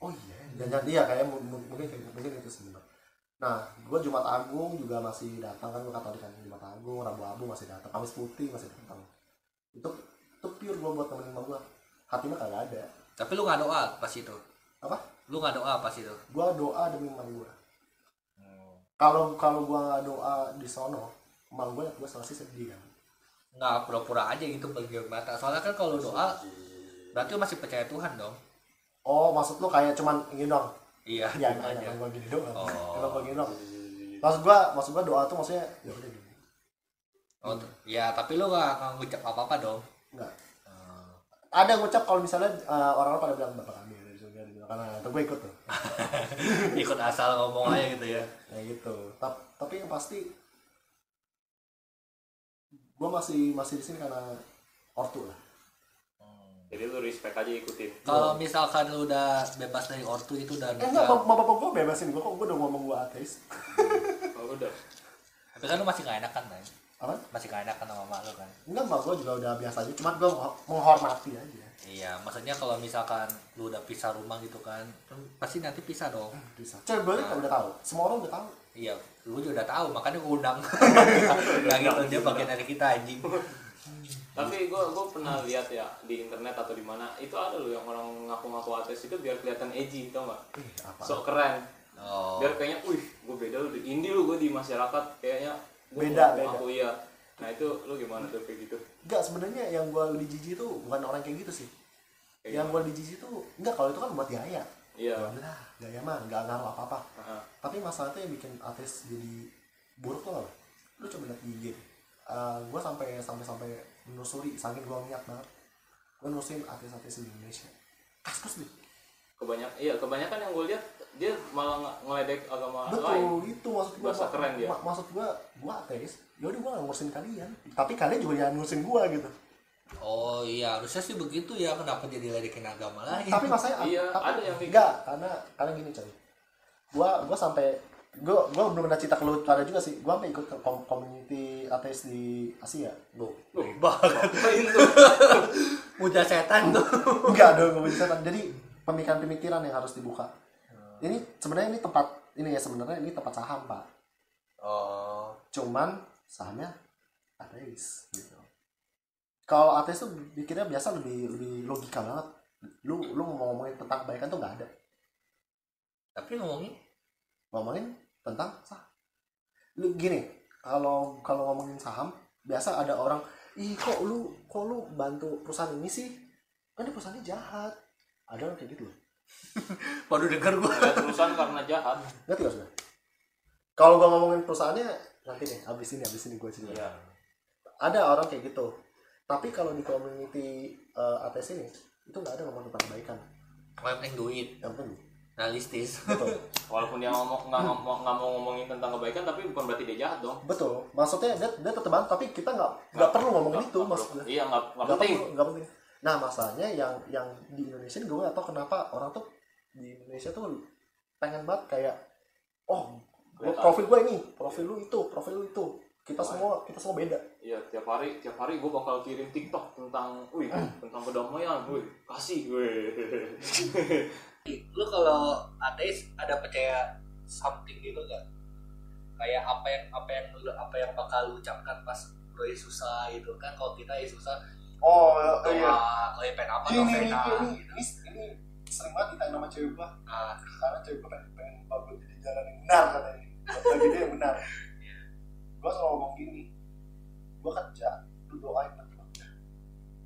Oh iya jangan dia kayak mu- mu- mungkin mungkin itu sebenarnya nah gua jumat agung juga masih datang kan gua katolik kan jumat agung rabu abu masih datang kamis putih masih datang. Itu itu pure gua buat nemenin emak gua. Hati mah kagak ada. Tapi lu nggak doa pas itu? Apa lu nggak doa pas itu? Gua doa demi emak gua. Kalau kalau gua nggak doa di sono emak gua gua selesai sedih kan. Nggak pura-pura aja gitu bagi mata soalnya kan kalau doa berarti lu masih percaya Tuhan dong? Oh maksud lu kayak cuman ingin dong iya ya aja. emang gua gini doang. Oh. emang gua gini doang. Maksud gua maksud gua doa tuh maksudnya ya udah gini. Oh, tuh. ya tapi lu nggak nggak ngucap apa apa dong? Enggak Eh, ada ngucap kalau misalnya uh, orang-orang pada bilang bapak kami karena itu gue ikut tuh. Ikut asal ngomong aja gitu ya. Ya gitu. Tap- tapi yang pasti gue masih masih di sini karena ortu lah. Jadi lu respect aja ikutin. Kalau misalkan lu udah bebas dari ortu itu dan eh enggak bapak bapak gue bebasin gue kok gue udah ngomong gue ateis. Oh, udah. Tapi kan lu masih nggak enakan kan apa? Masih nggak enakan sama mak lu kan? Enggak mbak gue juga udah biasa aja. Cuma gue menghormati aja iya maksudnya kalau misalkan lu udah pisah rumah gitu kan kan pasti nanti pisah dong. Bisa coba balik udah tahu? Semua orang udah tahu. Iya lu juga udah tahu makanya gua undang. Nah gitu dia bagian dari kita anjing. Tapi gue gue pernah lihat ya di internet atau di mana itu ada loh yang orang ngaku-ngaku ateis itu biar kelihatan edgy tau gak eh apa? Sok keren. Oh. Biar kayaknya wih gue beda lu di indie lu gue di masyarakat kayaknya gua Beda, beda. ngaku iya nah itu lu gimana tuh kayak gitu? Enggak sebenarnya yang gue lebih jijik tuh bukan orang kayak gitu sih. Kayak yang gue lebih jijik tuh enggak kalau itu kan buat gaya iya. Ya udah gaya mah nggak ngaruh apa apa Heeh. tapi masalah itu yang bikin ateis jadi buruk tuh lu coba lihat IG gue sampai sampai sampai menelusuri saking gue niat banget gue nelusurin ateis-ateis di Indonesia. Kaskus nih kebanyakan iya kebanyakan yang gue lihat dia malah nge- ngeledek agama lain. betul itu maksud gue Bahasa keren dia. maksud gue gue ateis. Yaudah gue gak ngurusin kalian. Tapi kalian juga jangan ngurusin gue gitu. Oh iya harusnya sih begitu ya. Kenapa jadi ledekin agama lain? Tapi masalahnya Iya, tapi, ada yang enggak karena karena gini coy. Gua gua sampai gua gua belum pernah cerita ke lu pada juga sih. Gua sampai ikut ke kom- community ateis di Asia. Loh, Loh. banget tuh? Mudah setan tuh. Enggak dong gak bisa jadi pemikiran-pemikiran yang harus dibuka. Ini sebenarnya ini tempat ini ya sebenarnya ini tempat saham pak. Oh. Cuman sahamnya ateis gitu. Kalau ateis tuh pikirnya biasa lebih lebih logika banget. Lu lu mau ngomongin tentang kebaikan tuh nggak ada. Tapi ngomongin? Ngomongin tentang saham. Lu gini kalau kalau ngomongin saham biasa ada orang ih kok lu kok lu bantu perusahaan ini sih? Kan ini perusahaannya jahat ada orang kayak gitu loh. Baru denger gua. Lihat perusahaan karena jahat. Ngerti gak sudah kalau gua ngomongin perusahaannya nanti deh abis ini abis ini gue cerita. Iya. ada orang kayak gitu. Tapi kalau di community uh, ateis ini itu nggak ada ngomong tentang kebaikan. Yang penting duit yang penting. Realistis. Betul. Walaupun dia ngomong nggak ngomong nggak mau ngomongin tentang kebaikan tapi bukan berarti dia jahat dong. betul. Maksudnya dia dia tetap tapi kita nggak nggak perlu ngomongin Nggak- itu nggak maksudnya. Iya nggak nggak nggak penting. perlu nggak penting nah masalahnya yang yang di Indonesia ini gue nggak tahu kenapa orang tuh di Indonesia tuh pengen banget kayak oh gua, Kelihatan. profil gue ini profil lu itu profil lu itu. Kita semua kita semua beda. Iya tiap hari tiap hari gue bakal kirim TikTok tentang, wih tentang kedamaian, wih kasih, wih. lu kalau ateis ada percaya something gitu gak kayak apa yang apa yang lu apa yang bakal lu ucapkan pas lu lagi susah gitu. Kan kalau kita susah oh doa kalau pengen apa ini ini ini, gitu ini, ini sering banget ditanya sama cewek gue nah karena cewek gue pengen pengen bagus jadi jalan yang benar katanya. Bagi dia yang benar. Gue selalu ngomong gini gue kerja lu doain nanti kerja.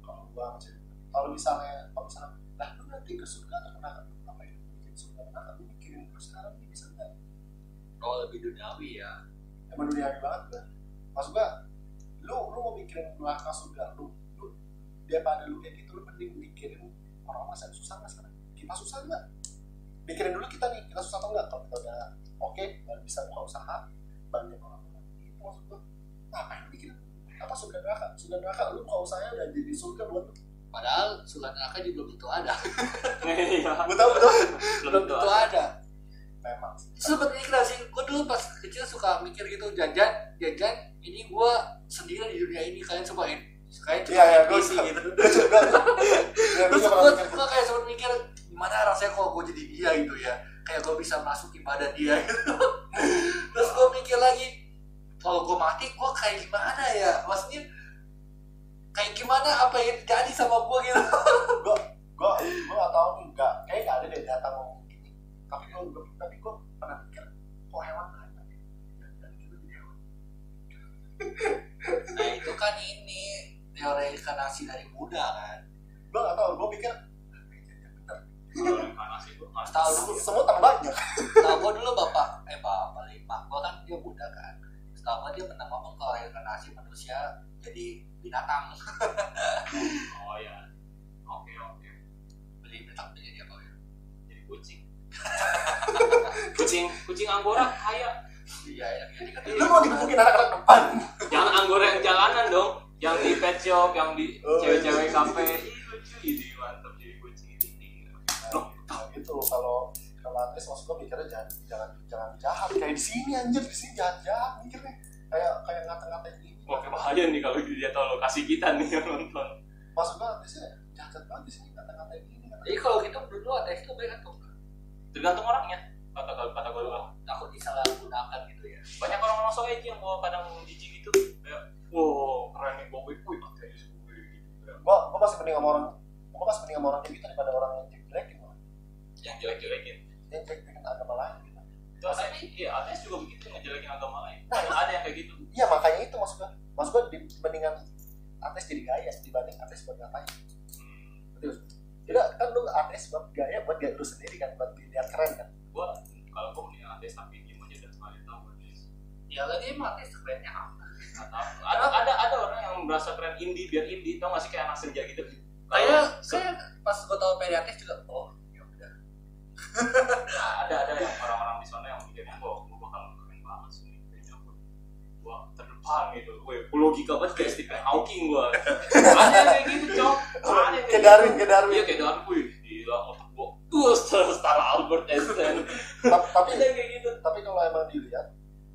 Kalau gue sama cewek gua. kalau misalnya kalau misalnya lah lu nanti ke surga atau ke neraka lu ngapain lu mikirin surga neraka lu mikirin lu sekarang ini bisa nggak? Kalau lebih duniawi ya. Emang duniawi banget gue maksud gue lu lu mau mikirin neraka surga lu daripada lu kayak gitu lu mending mikirin orang masa susah nggak sekarang? Kita susah nggak? Mikirin dulu kita nih kita susah atau enggak kalau kita udah oke baru bisa buka usaha banyak orang orang itu maksud ngapain lu mikirin? Apa surga neraka? Surga neraka lu buka usahanya udah jadi surga buat padahal surga neraka juga belum tentu ada. Iya. betul betul. Belum tentu ada. memang sih. Seperti ini sih gue dulu pas kecil suka mikir gitu jajan jajan ini gue sendiri di dunia ini kalian cobain Iya, iya, gitu. Gue juga ya, gue terus juga gue pernah mikir gue kayak sempat mikir gimana rasanya kalau gue jadi dia gitu ya? Kayak gue bisa masuk di badan dia gitu. Terus gue mikir lagi kalau gue mati gue kayak gimana ya? Maksudnya kayak gimana apa yang terjadi sama gue gitu? Gue gue gue gak tau nih nggak kayak gak ada deh data ngomong gini. Tapi gue tapi gue pernah mikir kok hewan gak ada dan dan kita jadi hewan nah itu kan ini teori reinkarnasi dari Buddha kan gue gak tau gue pikir tahu dulu semut tambah banyak tahu gue dulu bapak eh bapak lima gue kan dia Buddha kan setahu gue dia pernah ngomong kalau reinkarnasi manusia jadi binatang Oh ya. Oke oke. beli binatang jadi apa ya Jadi kucing. kucing kucing anggora kaya. iya ya jadi kan lu mau digebukin anak-anak depan Jangan anggora yang jalanan dong. Yang di pet shop, yang di Oh, cewek-cewek iya. kafe. Ih lucu ini mantap jadi kucing ini. Loh, nah gitu kalau kalau ateis maksud gue mikirnya jangan jangan jangan jahat kayak di sini anjir di sini jahat jahat mikirnya kayak kayak ngata-ngatain gini Wah bahaya nih kalau dia tahu lokasi kita nih yang nonton. maksud gue ateisnya jahat jahat banget di sini ngata-ngatain gini ngata jadi kalau gitu menurut lu itu baik atau enggak Tergantung orangnya. Kata kata gue doang. takut disalahgunakan gitu ya Banyak orang-orang so aja yang bawa kadang jijik gitu. Kayak, wow keren nih bawa wih, wih gue gitu. Kayak, gue gue masih mending sama orang gue masih mending sama orang kayak gitu daripada orang yang jelek-jelekin malah Yang jelek-jelekin. yang jelek-jelekin agama lain gitu Itu ateis, iya ateis juga begitu ngejelekin agama lain. Ada yang kayak gitu. iya makanya itu maksud gue maksud gue di, mendingan ateis jadi gaya dibanding ateis buat ngapain betul tidak kan lu ateis buat gaya buat gaya lu sendiri kan buat dilihat keren kan Gua kalau gue mending ateis tapi diem aja dan sekali tahu ateis. Ya lagi emang ateis kerennya apa. Ada ada ada orang yang merasa keren indie biar indie. Tau gak sih kayak anak senja gitu. kayak kayak pas gue tau PD ateis juga oh ya udah. Nah, ada ada yang orang-orang di sana yang mikirnya wah gue bakal keren banget sih kayaknya gue gue terdepan gitu. Gue logika banget kayak Stephen Hawking gue ada yang kayak gitu cok. Ada yang kayak Darwin kayak iya Darwin kayak Darwin. Wih gila otak gue tuh setara Albert Einstein. Ta- tapi kayak gitu. tapi kalau emang dilihat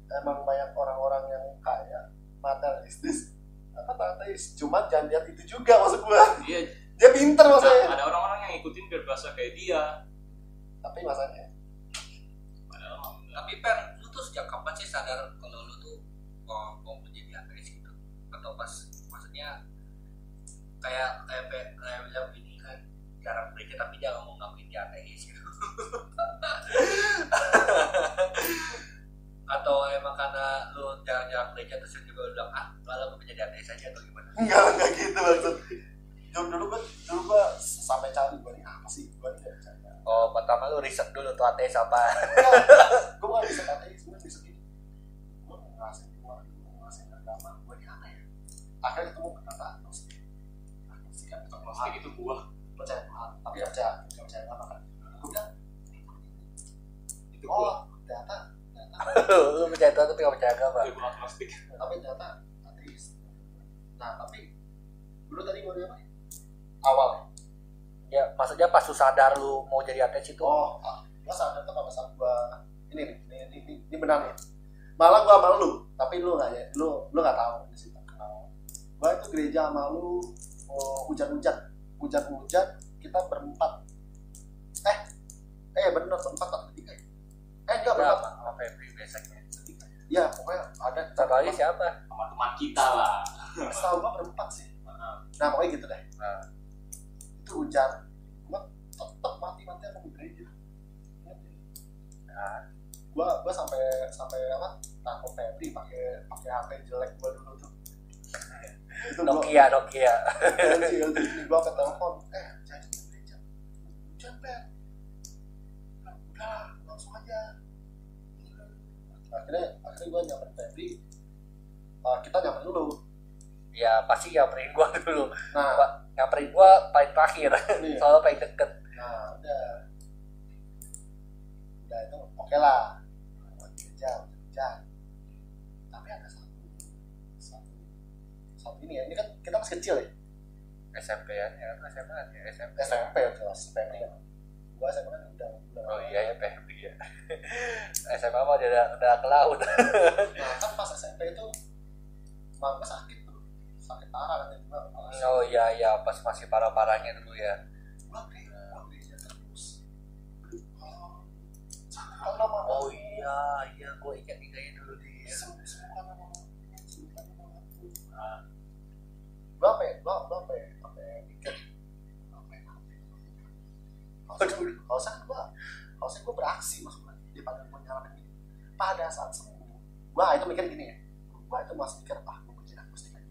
emang banyak orang-orang yang kaya materialistis apa ateis cuma jangan lihat itu juga maksud gue iya. Dia pinter maksudnya nah, ada orang-orang yang ngikutin biar berasa kayak dia. Tapi masanya padahal tapi per lu tuh sejak kapan sih sadar kalau lu tuh mau, mau menjadi ateis gitu? Atau pas maksudnya kayak kayak Pe- kayak bilang gini kan jarang gereja tapi dia nggak mau ngakuin dia ateis gitu atau emang karena lu jarang-jarang gereja terus juga lu bilang ah kalau gue menjadi ateis aja atau gimana? Enggak enggak gitu maksud. Dulu dulu gue dulu gue sampai cari gue nih apa sih? Gue nih oh pertama lu riset dulu tuh ateis apa gue bukan riset ateis gue riset ini. Gue ngerasain gue ngerasain agama. Gue nih apa ya? Akhirnya ketemu kata agnostik. Agnostik kan ketemu Tuhan itu gue percaya Tuhan tapi percaya nggak percaya apa kan gue bilang oh lu percaya Tuhan tapi gak percaya agama Gue agnostik. tapi ternyata ateis nah tapi dulu tadi mau apa awal. Ya maksudnya pas lu sadar lu mau jadi ateis itu. Oh ah, gua sadar tuh saat gua ini nih ini ini, ini, ini benar nih. Malah gua sama lu tapi lu nggak ya lu lu nggak tahu di situ. Gua itu gereja sama lu oh, hujan-hujan. Hujan-hujan kita berempat. Eh eh bener berempat? Eh enggak berapa? sama Febri biasanya bertiga ya pokoknya ada satu lagi siapa? Sama teman kita lah. setahu gua berempat sih. Nah pokoknya gitu deh. Nah, itu hujan gua tetep mati-mati sama di gereja nah. Gua gua sampai sampai apa? Takut Febri pakai pakai HP jelek gua dulu tuh. Itu gua Nokia Nokia. LG LG gua ke telepon eh akhirnya akhirnya gua nyamperin Febri Uh, kita nyamperin dulu. Ya pasti nyamperin gua dulu. Nah. Nyamperin gua paling terakhir. Nih soalnya paling deket. Nah udah. Udah itu oke lah. Buat gereja hujan tapi ada satu satu satu ini ya. Ini kan kita masih kecil ya? SMP ya ya SMP ya SMP SMP ya kelas SMP ya gua SMP kan udah udah oh iya ya PMD ya. SMA mah udah udah ke laut. Nah kan pas SMP itu mama sakit tuh. Sakit parah kan gua oh iya iya pas masih parah parahnya dulu ya. Gua terus. Oh, oh iya iya gua ingat ingatnya dulu di sembuhkan nama sembuhkan nama aku Nah, gua apa ya? Gua ya apa ya mikir apa ya Aduh, kalau saya gua kalau saya gua beraksi maksudnya daripada gua nyalakan ini pada saat sembuh gua itu mikir gini ya. Gua itu masih mikir ah gua berjalan mesti kan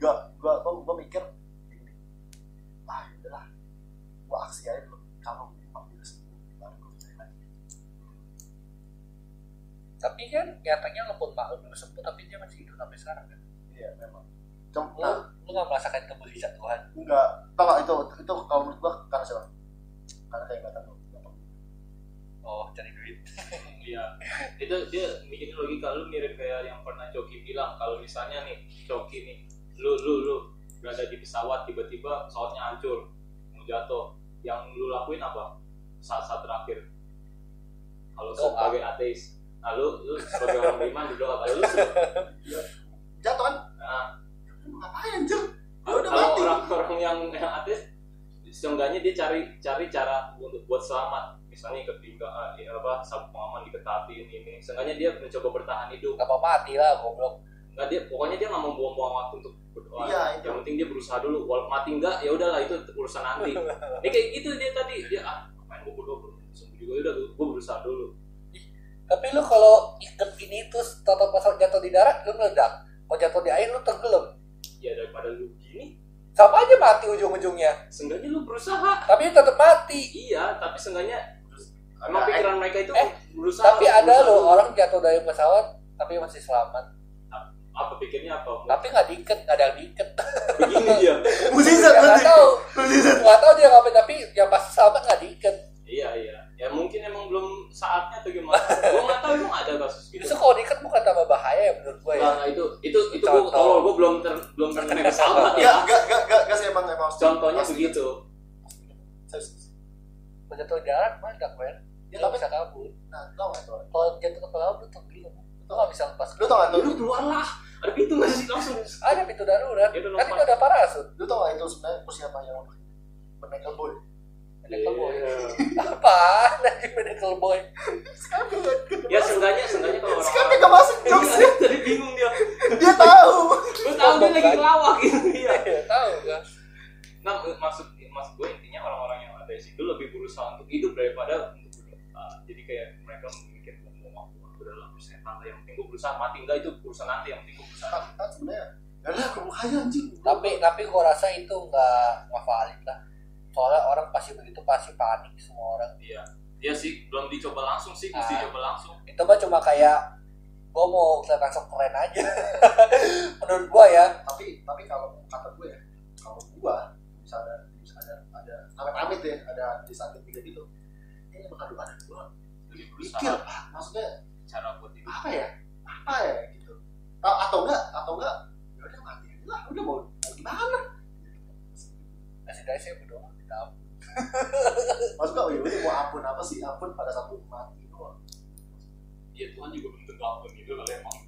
gua gua gua, gua mikir gini. Ah udahlah. Gua aksi aja dulu. Kalau memang udah sembuh baru gua cari lagi. Tapi kan nyatanya walaupun mak lu dulu sembuh tapi dia masih hidup sampai sekarang kan? Iya memang. Cuma, lu nah, lu gak merasakan kemujizat Tuhan? Enggak. Nggak itu itu kalau menurut gua karena siapa karena keingatan lu oh cari duit. Iya. Itu dia bikin logika lu mirip kayak yang pernah Coki bilang kalau misalnya nih Coki nih lu lu lu berada di pesawat tiba-tiba pesawatnya hancur mau jatuh. Yang lu lakuin apa? Saat-saat terakhir. Kalau Doa. sebagai ateis. Nah lu lu sebagai orang beriman berdoa kalau lu jatuh kan? Nah, ngapain anjir? Ya kalau udah mati. orang-orang yang yang ateis seenggaknya dia cari cari cara untuk buat selamat. Misalnya ketika eh, apa sabuk pengaman diketatin ini seenggaknya dia mencoba bertahan hidup. Apa mati lah goblok. Nggak dia pokoknya dia nggak mau buang-buang waktu untuk berdoa. Iya, itu. yang penting dia berusaha dulu. Walaupun mati enggak ya udahlah itu urusan nanti. Ini kayak gitu dia tadi. Dia ah main gue berdoa sembuh juga udah gue berusaha dulu. Tapi lu kalau ikat ini terus total pasal jatuh di darat lu meledak. Kalau jatuh di air lu tenggelam. Ya daripada lu gini sama aja mati ujung-ujungnya. Seenggaknya lu berusaha. Tapi tetap mati. Iya tapi seenggaknya emang Ada- pikiran mereka itu eh, berusaha tapi ada loh orang jatuh dari pesawat tapi masih selamat. Apa pikirnya apa? Tapi nggak diikat nggak ada yang diikat. Begini dia. Mujizat nggak tahu. Mujizat nggak tahu dia ngapain tapi yang pas selamat nggak diikat. Iya iya ya mungkin emang belum saatnya atau gimana. Gue nggak tahu emang ada kasus gitu. Justru kalau diikat bukan tambah bahaya ya menurut gue ya. Nah, itu itu itu gue tolol gue belum ter, belum pernah naik pesawat ya. Gak, gak, gak, gak, sih emang emang contohnya begitu. Kalau jatuh di darat meledak men. Dia nggak bisa kabur. Nah, tau gak tuh? kalau jatuh ke laut lu tenggelam lu nggak bisa lepas Lu tau gak tuh? lu keluarlah ada pintu nggak sih? Langsung. Ada pintu darurat. Ya kan itu ada parasut. Lu tau gak itu sebenarnya? Persiapan yang? Medical boy. Medical boy. Apa lagi medical boy. Ya seenggaknya seenggaknya kalau orang sekarang gak masuk jokes Iya, tadi bingung dia. Dia tahu. lu tahu dia lagi kelawak gitu dia Iya, tahu kan nah maksud maksud gue intinya orang-orang yang ateis itu lebih berusaha untuk hidup daripada untuk berdoa jadi kayak mereka memikir mau waktu berdalam setan. Yang penting gue berusaha mati. Enggak itu urusan nanti. Yang penting gue berusaha kan sebenarnya. Ada kebukanya anjing. tapi tapi gua rasa itu nggak nggak valid lah soalnya orang pasti begitu pasti panik semua orang. Iya. Iya sih belum dicoba langsung sih mesti Ah. coba langsung. Itu mah cuma kayak gua mau kelihatan sok keren aja. Menurut gua ya. Tapi tapi kalau kata gue ya kalau gua bisa ada bisa ada ada amit amit ya ada di saat ketiga gitu ini emang aduh ada gua. Lebih mikir ah, maksudnya cara buat hidup. apa ya? Apa ya? Gitu. Atau, atau enggak atau enggak ya udah mati lah udah mau mau gimana? Masih dari saya berdoa minta ampun. maksud gue ya udah mau ampun apa sih? Ampun pada satu mati doang ya Tuhan juga tentu ampun gitu kalau emang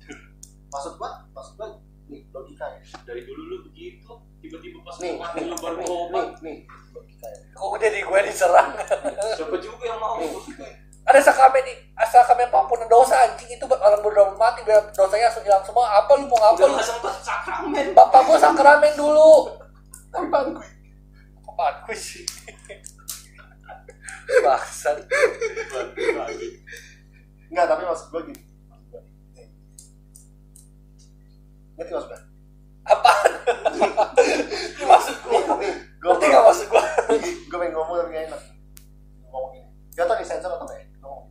maksud gua maksud gua nih logika ya. Dari dulu lu begitu tiba-tiba pas nih mati nih lu baru nih, tobat nih nih logika ya. Kok jadi gue diserang? siapa juga yang mau Ada sakame di sakame pengampunan dosa anjing. Itu buat orang udah mati biar dosanya langsung hilang semua. Apa lu mau apa udah sempat sakramen. Bapak gua sakramen dulu. tapi bangku Apaan gue sih? Bangsat. enggak tapi maksud gua gini maksud gua nih ngerti maksud gua Apaan? Maksud nih gua. nih gua Ngerti gak maksud gua? gua pengen ngomong tapi gak enak ngomong gak tau nih sensor atau enggak ya ngomong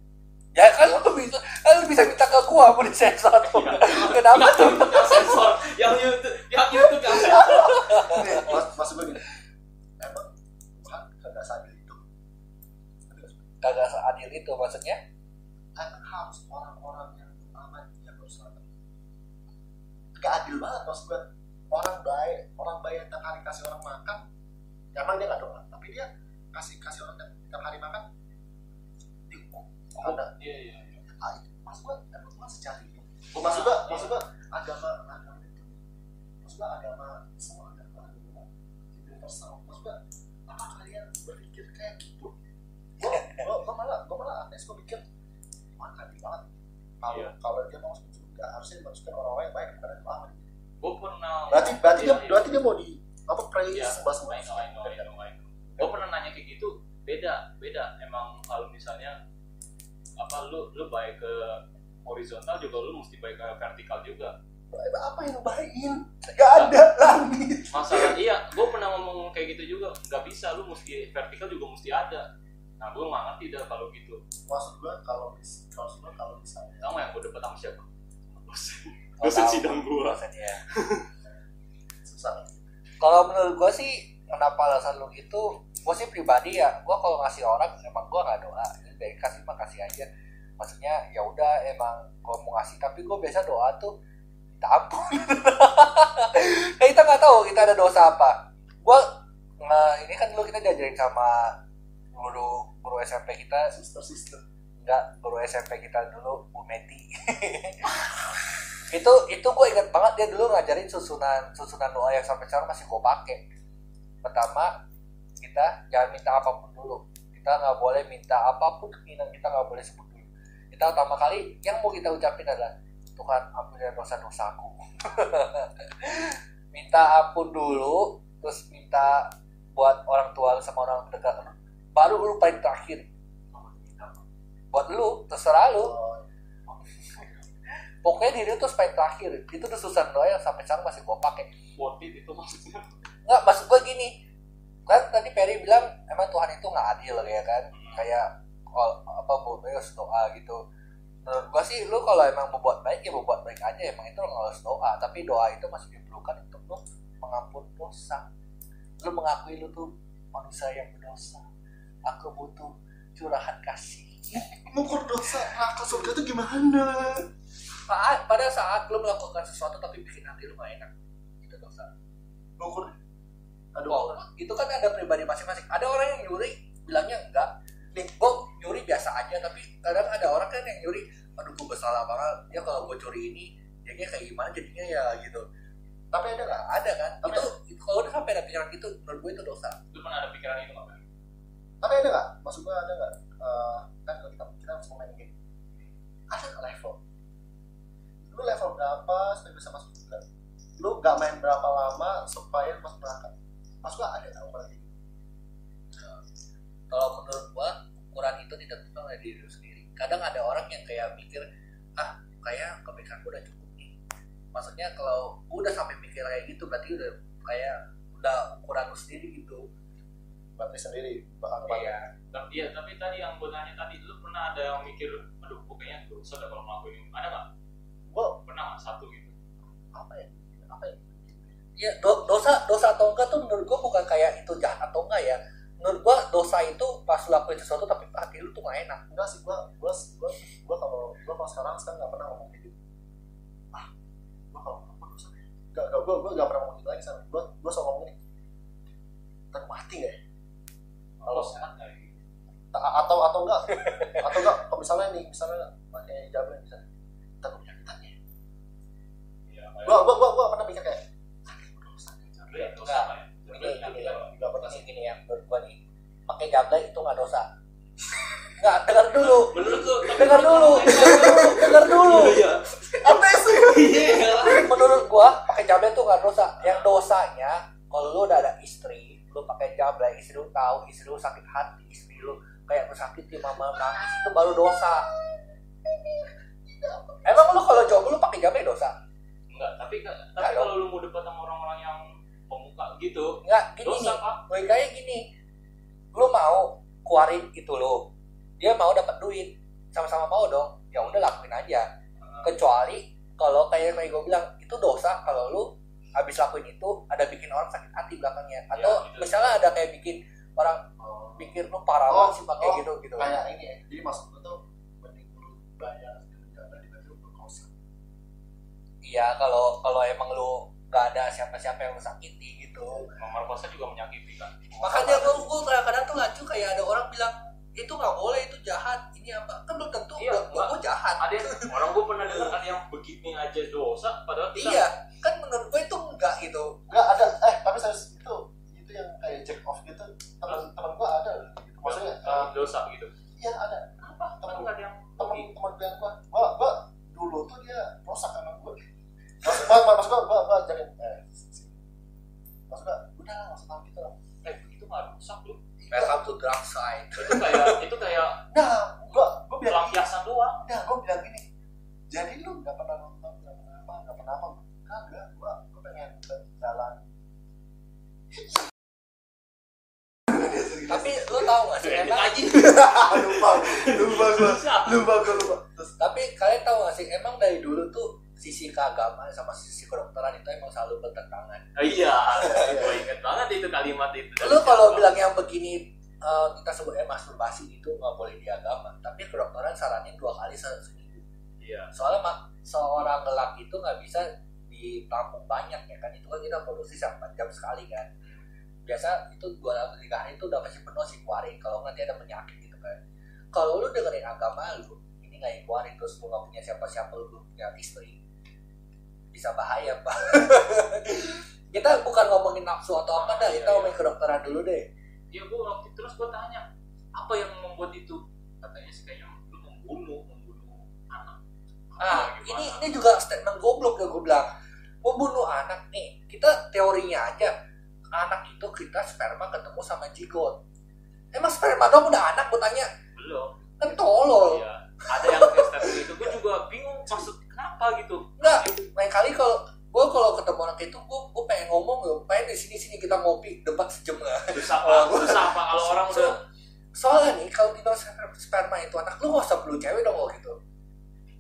Ya kan lu bisa, kan lu bisa minta ke gua mau disensor tuh. Kenapa tuh? yang sensor yang YouTube yang YouTube yang sensor nih mas, maksud gua gini emang Tuhan kagak sadar itu Ngerti nggak sih? Kagak seadil itu maksudnya. kan harus orang-orang yang aman yang berselamat gak adil banget maksud gue orang baik orang baik yang tiap hari kasih orang makan ya emang dia gak doa. Tapi dia kasih kasih orang tiap, tiap hari makan dihukum. Ada. Iya iya iya. ah, itu maksud gue emang Tuhan secara itu maksud gue maksud gue agama agama itu. Maksud gue agama semua agama. Agama universal maksud gue apa kalian berpikir kayak gitu gue gue malah gue malah aneh gue pikir adil banget kalau Iya. kalau dia mau masuk surga harusnya dimasukkan orang-orang yang baik kepada yang lama gue pernah berarti berarti dia berarti dia mau di apa praise know, I know. Gue pernah nanya kayak gitu, beda, beda. Emang kalau misalnya apa lu lu baik ke horizontal juga lu mesti baik ke vertikal juga. apa yang ngebahain gak ada langit Masalah iya, gue pernah ngomong kayak gitu juga, nggak bisa lu mesti vertikal juga mesti ada. Nah gue nggak ngerti dah kalau gitu. maksud gue kalau mis kalau gue kalau misalnya nggak yang gue dapet sama siapa? Dosen. Oh, Dosen sidang gue. Maksudnya. susah Kalau menurut gua sih kenapa alasan lu gitu? Gua sih pribadi ya, gua kalau ngasih orang emang gua nggak doa. Jadi dari kasih mah kasih aja. Maksudnya ya udah emang kalau mau ngasih tapi gua biasa doa tuh minta ampun. Kayak kita nggak tahu kita ada dosa apa. Gua nge- ini kan dulu kita diajarin sama guru guru SMP kita sister sister. Enggak guru SMP kita dulu Bu Meti. Itu itu gue ingat banget dia dulu ngajarin susunan susunan doa yang sampai sekarang masih gue pakai. Pertama kita jangan minta apa pun dulu. Kita nggak boleh minta apa pun keinginan kita nggak boleh sebut dulu. Kita pertama kali yang mau kita ucapin adalah Tuhan ampunilah dosa-dosaku minta ampun dulu terus minta buat orang tua sama orang terdekat baru lu paling terakhir. Buat lu terserah lu. Pokoknya diri lu tuh paling terakhir. Itu tuh susah doa yang sampai sekarang masih gue pakai. It itu maksudnya. nggak maksud gue gini. Kan tadi Perry bilang emang Tuhan itu nggak adil ya kan? Kayak oh, apa bonus doa gitu. Menurut gue sih lu kalau emang berbuat baik ya berbuat baik aja. Emang itu nggak harus doa. Tapi doa itu masih diperlukan untuk lu mengampun dosa. Lu mengakui lu tuh manusia yang berdosa aku butuh curahan kasih mengukur dosa neraka surga itu gimana saat pada saat lu melakukan sesuatu tapi bikin hati lu gak enak itu dosa mengukur aduh Wow, itu kan ada pribadi masing-masing. Ada orang yang nyuri bilangnya enggak. Nih, gue nyuri biasa aja, tapi kadang ada orang kan yang nyuri, aduh gue bersalah banget. Ya kalau gue curi ini, jadinya kayak gimana jadinya ya gitu. tapi ada nggak Ada kan? Tapi- itu itu kalau udah sampai ada pikiran gitu, menurut gue itu dosa. Lu pernah ada pikiran itu nggak? Tapi ada nggak? Maksud gue ada nggak? Eh, kan kalau kita kita harus ngomongin gini. Ada nggak level? Lu level berapa supaya bisa masuk surga lu nggak main berapa lama supaya masuk neraka? Maksud gue ada nggak ukuran gitu? Kalau menurut gue ukuran itu ditentukan oleh diri lu sendiri. Kadang ada orang yang kayak mikir, ah kayak kebaikan gue udah cukup nih. Maksudnya kalau gua udah sampai mikir kayak gitu, berarti udah kayak udah ukuran lu sendiri gitu. Berarti sendiri bakal ke mana Iya. Tapi iya, tapi tadi yang gue nanya tadi, lu pernah ada yang mikir, aduh, gue kayaknya dah kalau ngelakuin ini. Ada nggak? gue Pernah nggak satu gitu? apa ya apa ya Ya, do- dosa dosa atau enggak tuh menurut gua bukan kayak itu jahat atau enggak ya. Menurut gua dosa itu pas lu lakuin sesuatu tapi hati lu tuh gak enak. enggak sih gue gue gue gue kalau gue kalau sekarang sekarang nggak pernah ngomong gitu ah gue kalau ngomong dosa gak gak gue gue nggak pernah ngomong gitu lagi sama gue gue selalu ngomong ini ntar mati nggak ya kalau ya? Ta- atau atau enggak. Atau enggak kalau misalnya nih misalnya pakai hijabnya misalnya. Ntar gue penyakitannya Iya, gue gue gue gue pernah mikir kayak Iya, lah ya. Ini, ini, nggak pernah ini gini ya menurut gua nih pakai jabla itu nggak dosa. Nggak dengar dulu. Menurut lu, tapi dengar dulu dengar dulu dengar dulu. Iya. apa sih? Iya. menurut gua pakai jabla itu nggak dosa. Yang dosanya kalau lu udah ada istri lu pakai jabla istri lu tahu istri lu sakit hati istri lu kayak tersakiti mama nangis itu baru dosa. Emang lu kalau jomblo lu pakai jabla dosa? Enggak, tapi tapi Enggak kalau lu mau dekat sama orang-orang yang pemuka gitu, nggak gini dosa nih pak. gue kayak gini. Lu mau keluarin itu lo dia mau dapat duit sama-sama mau dong ya udah lakuin aja. Kecuali kalau kayak kayak gue bilang itu dosa kalau lu habis lakuin itu ada bikin orang sakit hati belakangnya. Atau itu. misalnya ada kayak bikin orang pikir lu parah Oh, banget sih pakai oh, gitu gitu. kayak ini ya. Jadi maksud gue tuh mending lu bayar lu berkosa. Iya kalau kalau emang lu nggak ada siapa-siapa yang sakiti gitu. Memerkosa juga menyakiti kan. makanya gue gue kadang-kadang tuh lucu kayak ada orang bilang itu nggak boleh itu jahat. Ini apa? Kan belum tentu Iya, gue jahat. Ada yang orang gue pernah dengar ada yang begini aja dosa, padahal kita iya nggak boleh di agama. Tapi kedokteran saranin dua kali se- seminggu. Iya. soalnya mak seorang lelaki itu nggak bisa ditampung banyak ya kan? Itu kan kita produksi sampai jam sekali kan? Biasa itu dua atau tiga hari itu udah pasti penuh sih keluarin kalau nanti ada penyakit gitu kan? Kalau lu dengerin agama lu ini nggak keluarin terus lu nggak punya siapa-siapa lu belum punya istri. Bisa bahaya pak. Kita bukan ngomongin nafsu atau apa dah kita Iya, iya. ngomongin kedokteran dulu deh. Ya gue waktu terus gue tanya apa yang membuat itu? Katanya sih kayaknya lu membunuh, membunuh anak. Ah, ini ini juga statement goblok ya gue bilang. Membunuh anak nih, kita teorinya aja. Anak itu kita sperma ketemu sama zigot. Emang sperma dong udah anak gue tanya. belum. Kan tolol. Iya. Ada yang statement itu gue juga bingung maksud kenapa gitu. Enggak, lain kali kalau gue kalau ketemu anak itu gue gue pengen ngomong gue pengen di sini sini kita ngopi debat sejam lah. Susah Oh, susah pak kalau orang udah Soalnya nih kalau dibilang sper- sperma itu anak lu gak usah perlu cewek dong kalau gitu.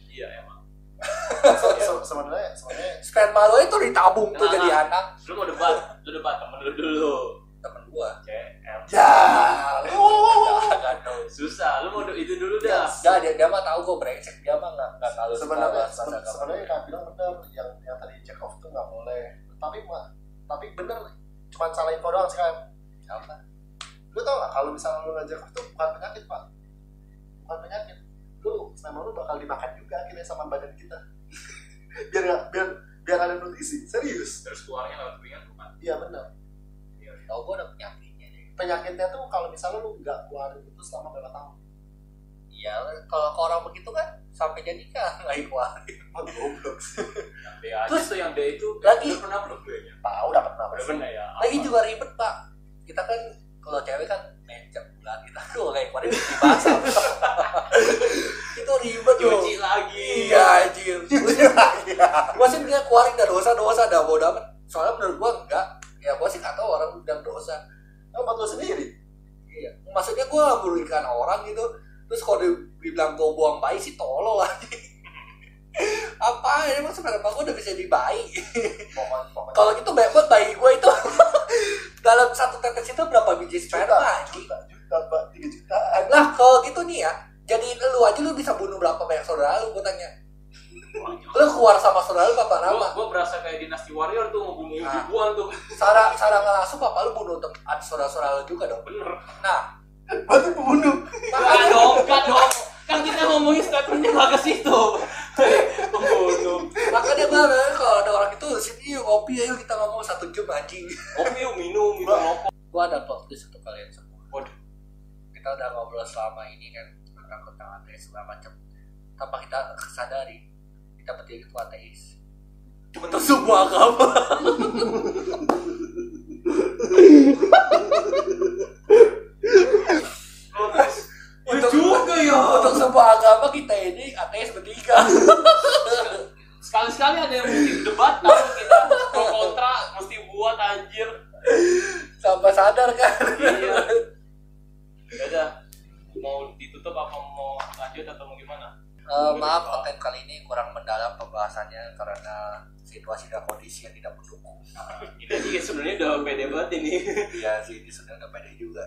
iya emang. Se- se- sebenarnya sebenarnya Sperma lu itu ditabung tuh Nah. jadi anak Lu mau debat, lu debat temen lu dulu. temen gue. CM. Ya. Susah, lu mau itu dulu dah. Udah, dia, dia mah tahu gue brengsek dia mah nggak nggak tahu sebenarnya sebenarnya kan bilang bener yang yang tadi check off tuh nggak boleh tapi mah tapi bener cuma salah info doang sih kan Apa? Lu tau gak kalau misalnya lu ngajak tuh bukan penyakit pak bukan penyakit lu sama lu bakal dimakan juga akhirnya sama badan kita biar nggak biar biar ada nutrisi serius Terus keluarnya lewat keringat bukan? iya bener Tahu gue udah penyakitnya deh. penyakitnya tuh kalau misalnya lu nggak keluarin itu selama berapa tahun Iya, kalau ke orang begitu kan sampai jadi kan nggak ikuarin. oh goblok Yang D aja Terus, tuh yang D itu lagi- udah pernah belum gue nya? tahu dapat apa Udah pernah ya. Lagi juga ribet pak. Kita kan kalau cewek kan mencet bulan kita tuh kayak kemarin di basah. itu ribet. Cuci lagi. Iya anjir. Gua sih dia keluarin dah dosa-dosa dah bodoh amat. Soalnya menurut gua enggak. Ya gua sih nggak tahu orang bilang dosa. buat lu sendiri Iya. Maksudnya gua merugikan orang gitu. Terus kalau di- dibilang gua buang bayi sih tolol lah. Apa emang sebenarnya gua udah bisa dibayi. Kalau gitu banyak banget bayi gua itu. Dalam satu tetes itu berapa biji sperma juta juta juta tiga jutaan Lah kalau gitu nih ya, jadi lu aja lu bisa bunuh berapa banyak saudara lu gue tanya. Lu keluar sama saudara lu papa Gua, Rama. Gua berasa kayak dinasti warrior tuh mau bunuh Ah. ribuan tuh. Sarah Sarah nggak langsung papa lu bunuh ada saudara-saudara lu juga dong. Bener. nah. Berarti pembunuh Enggak makanya dong, enggak dong. Kan kita ngomongin statementnya nggak ke situ. Pembunuh. makanya gue kalau ada orang itu sini yuk ngopi ayo kita ngomong satu jam anjing Kopi yuk minum, minum rokok. gue ada podcast untuk kalian semua Waduh. kita udah ngobrol selama ini kan tentang tentang ateis segala macam tanpa kita sadari kita bertiga itu ateis untuk semua agama Oh. Ya Untuk- juga ya. untuk semua agama kita ini ateis bertiga Sekali-sekali ada yang mesti debat, tapi kita pro kontra mesti buat anjir. sampai sadar kan Iya. Ya udah. Mau ditutup apa mau lanjut atau mau gimana? Eh, maaf konten kali ini kurang mendalam pembahasannya karena situasi dan kondisi yang tidak mendukung Kita juga sebenarnya udah pede banget ini. Iya sih, ini sudah udah pede juga.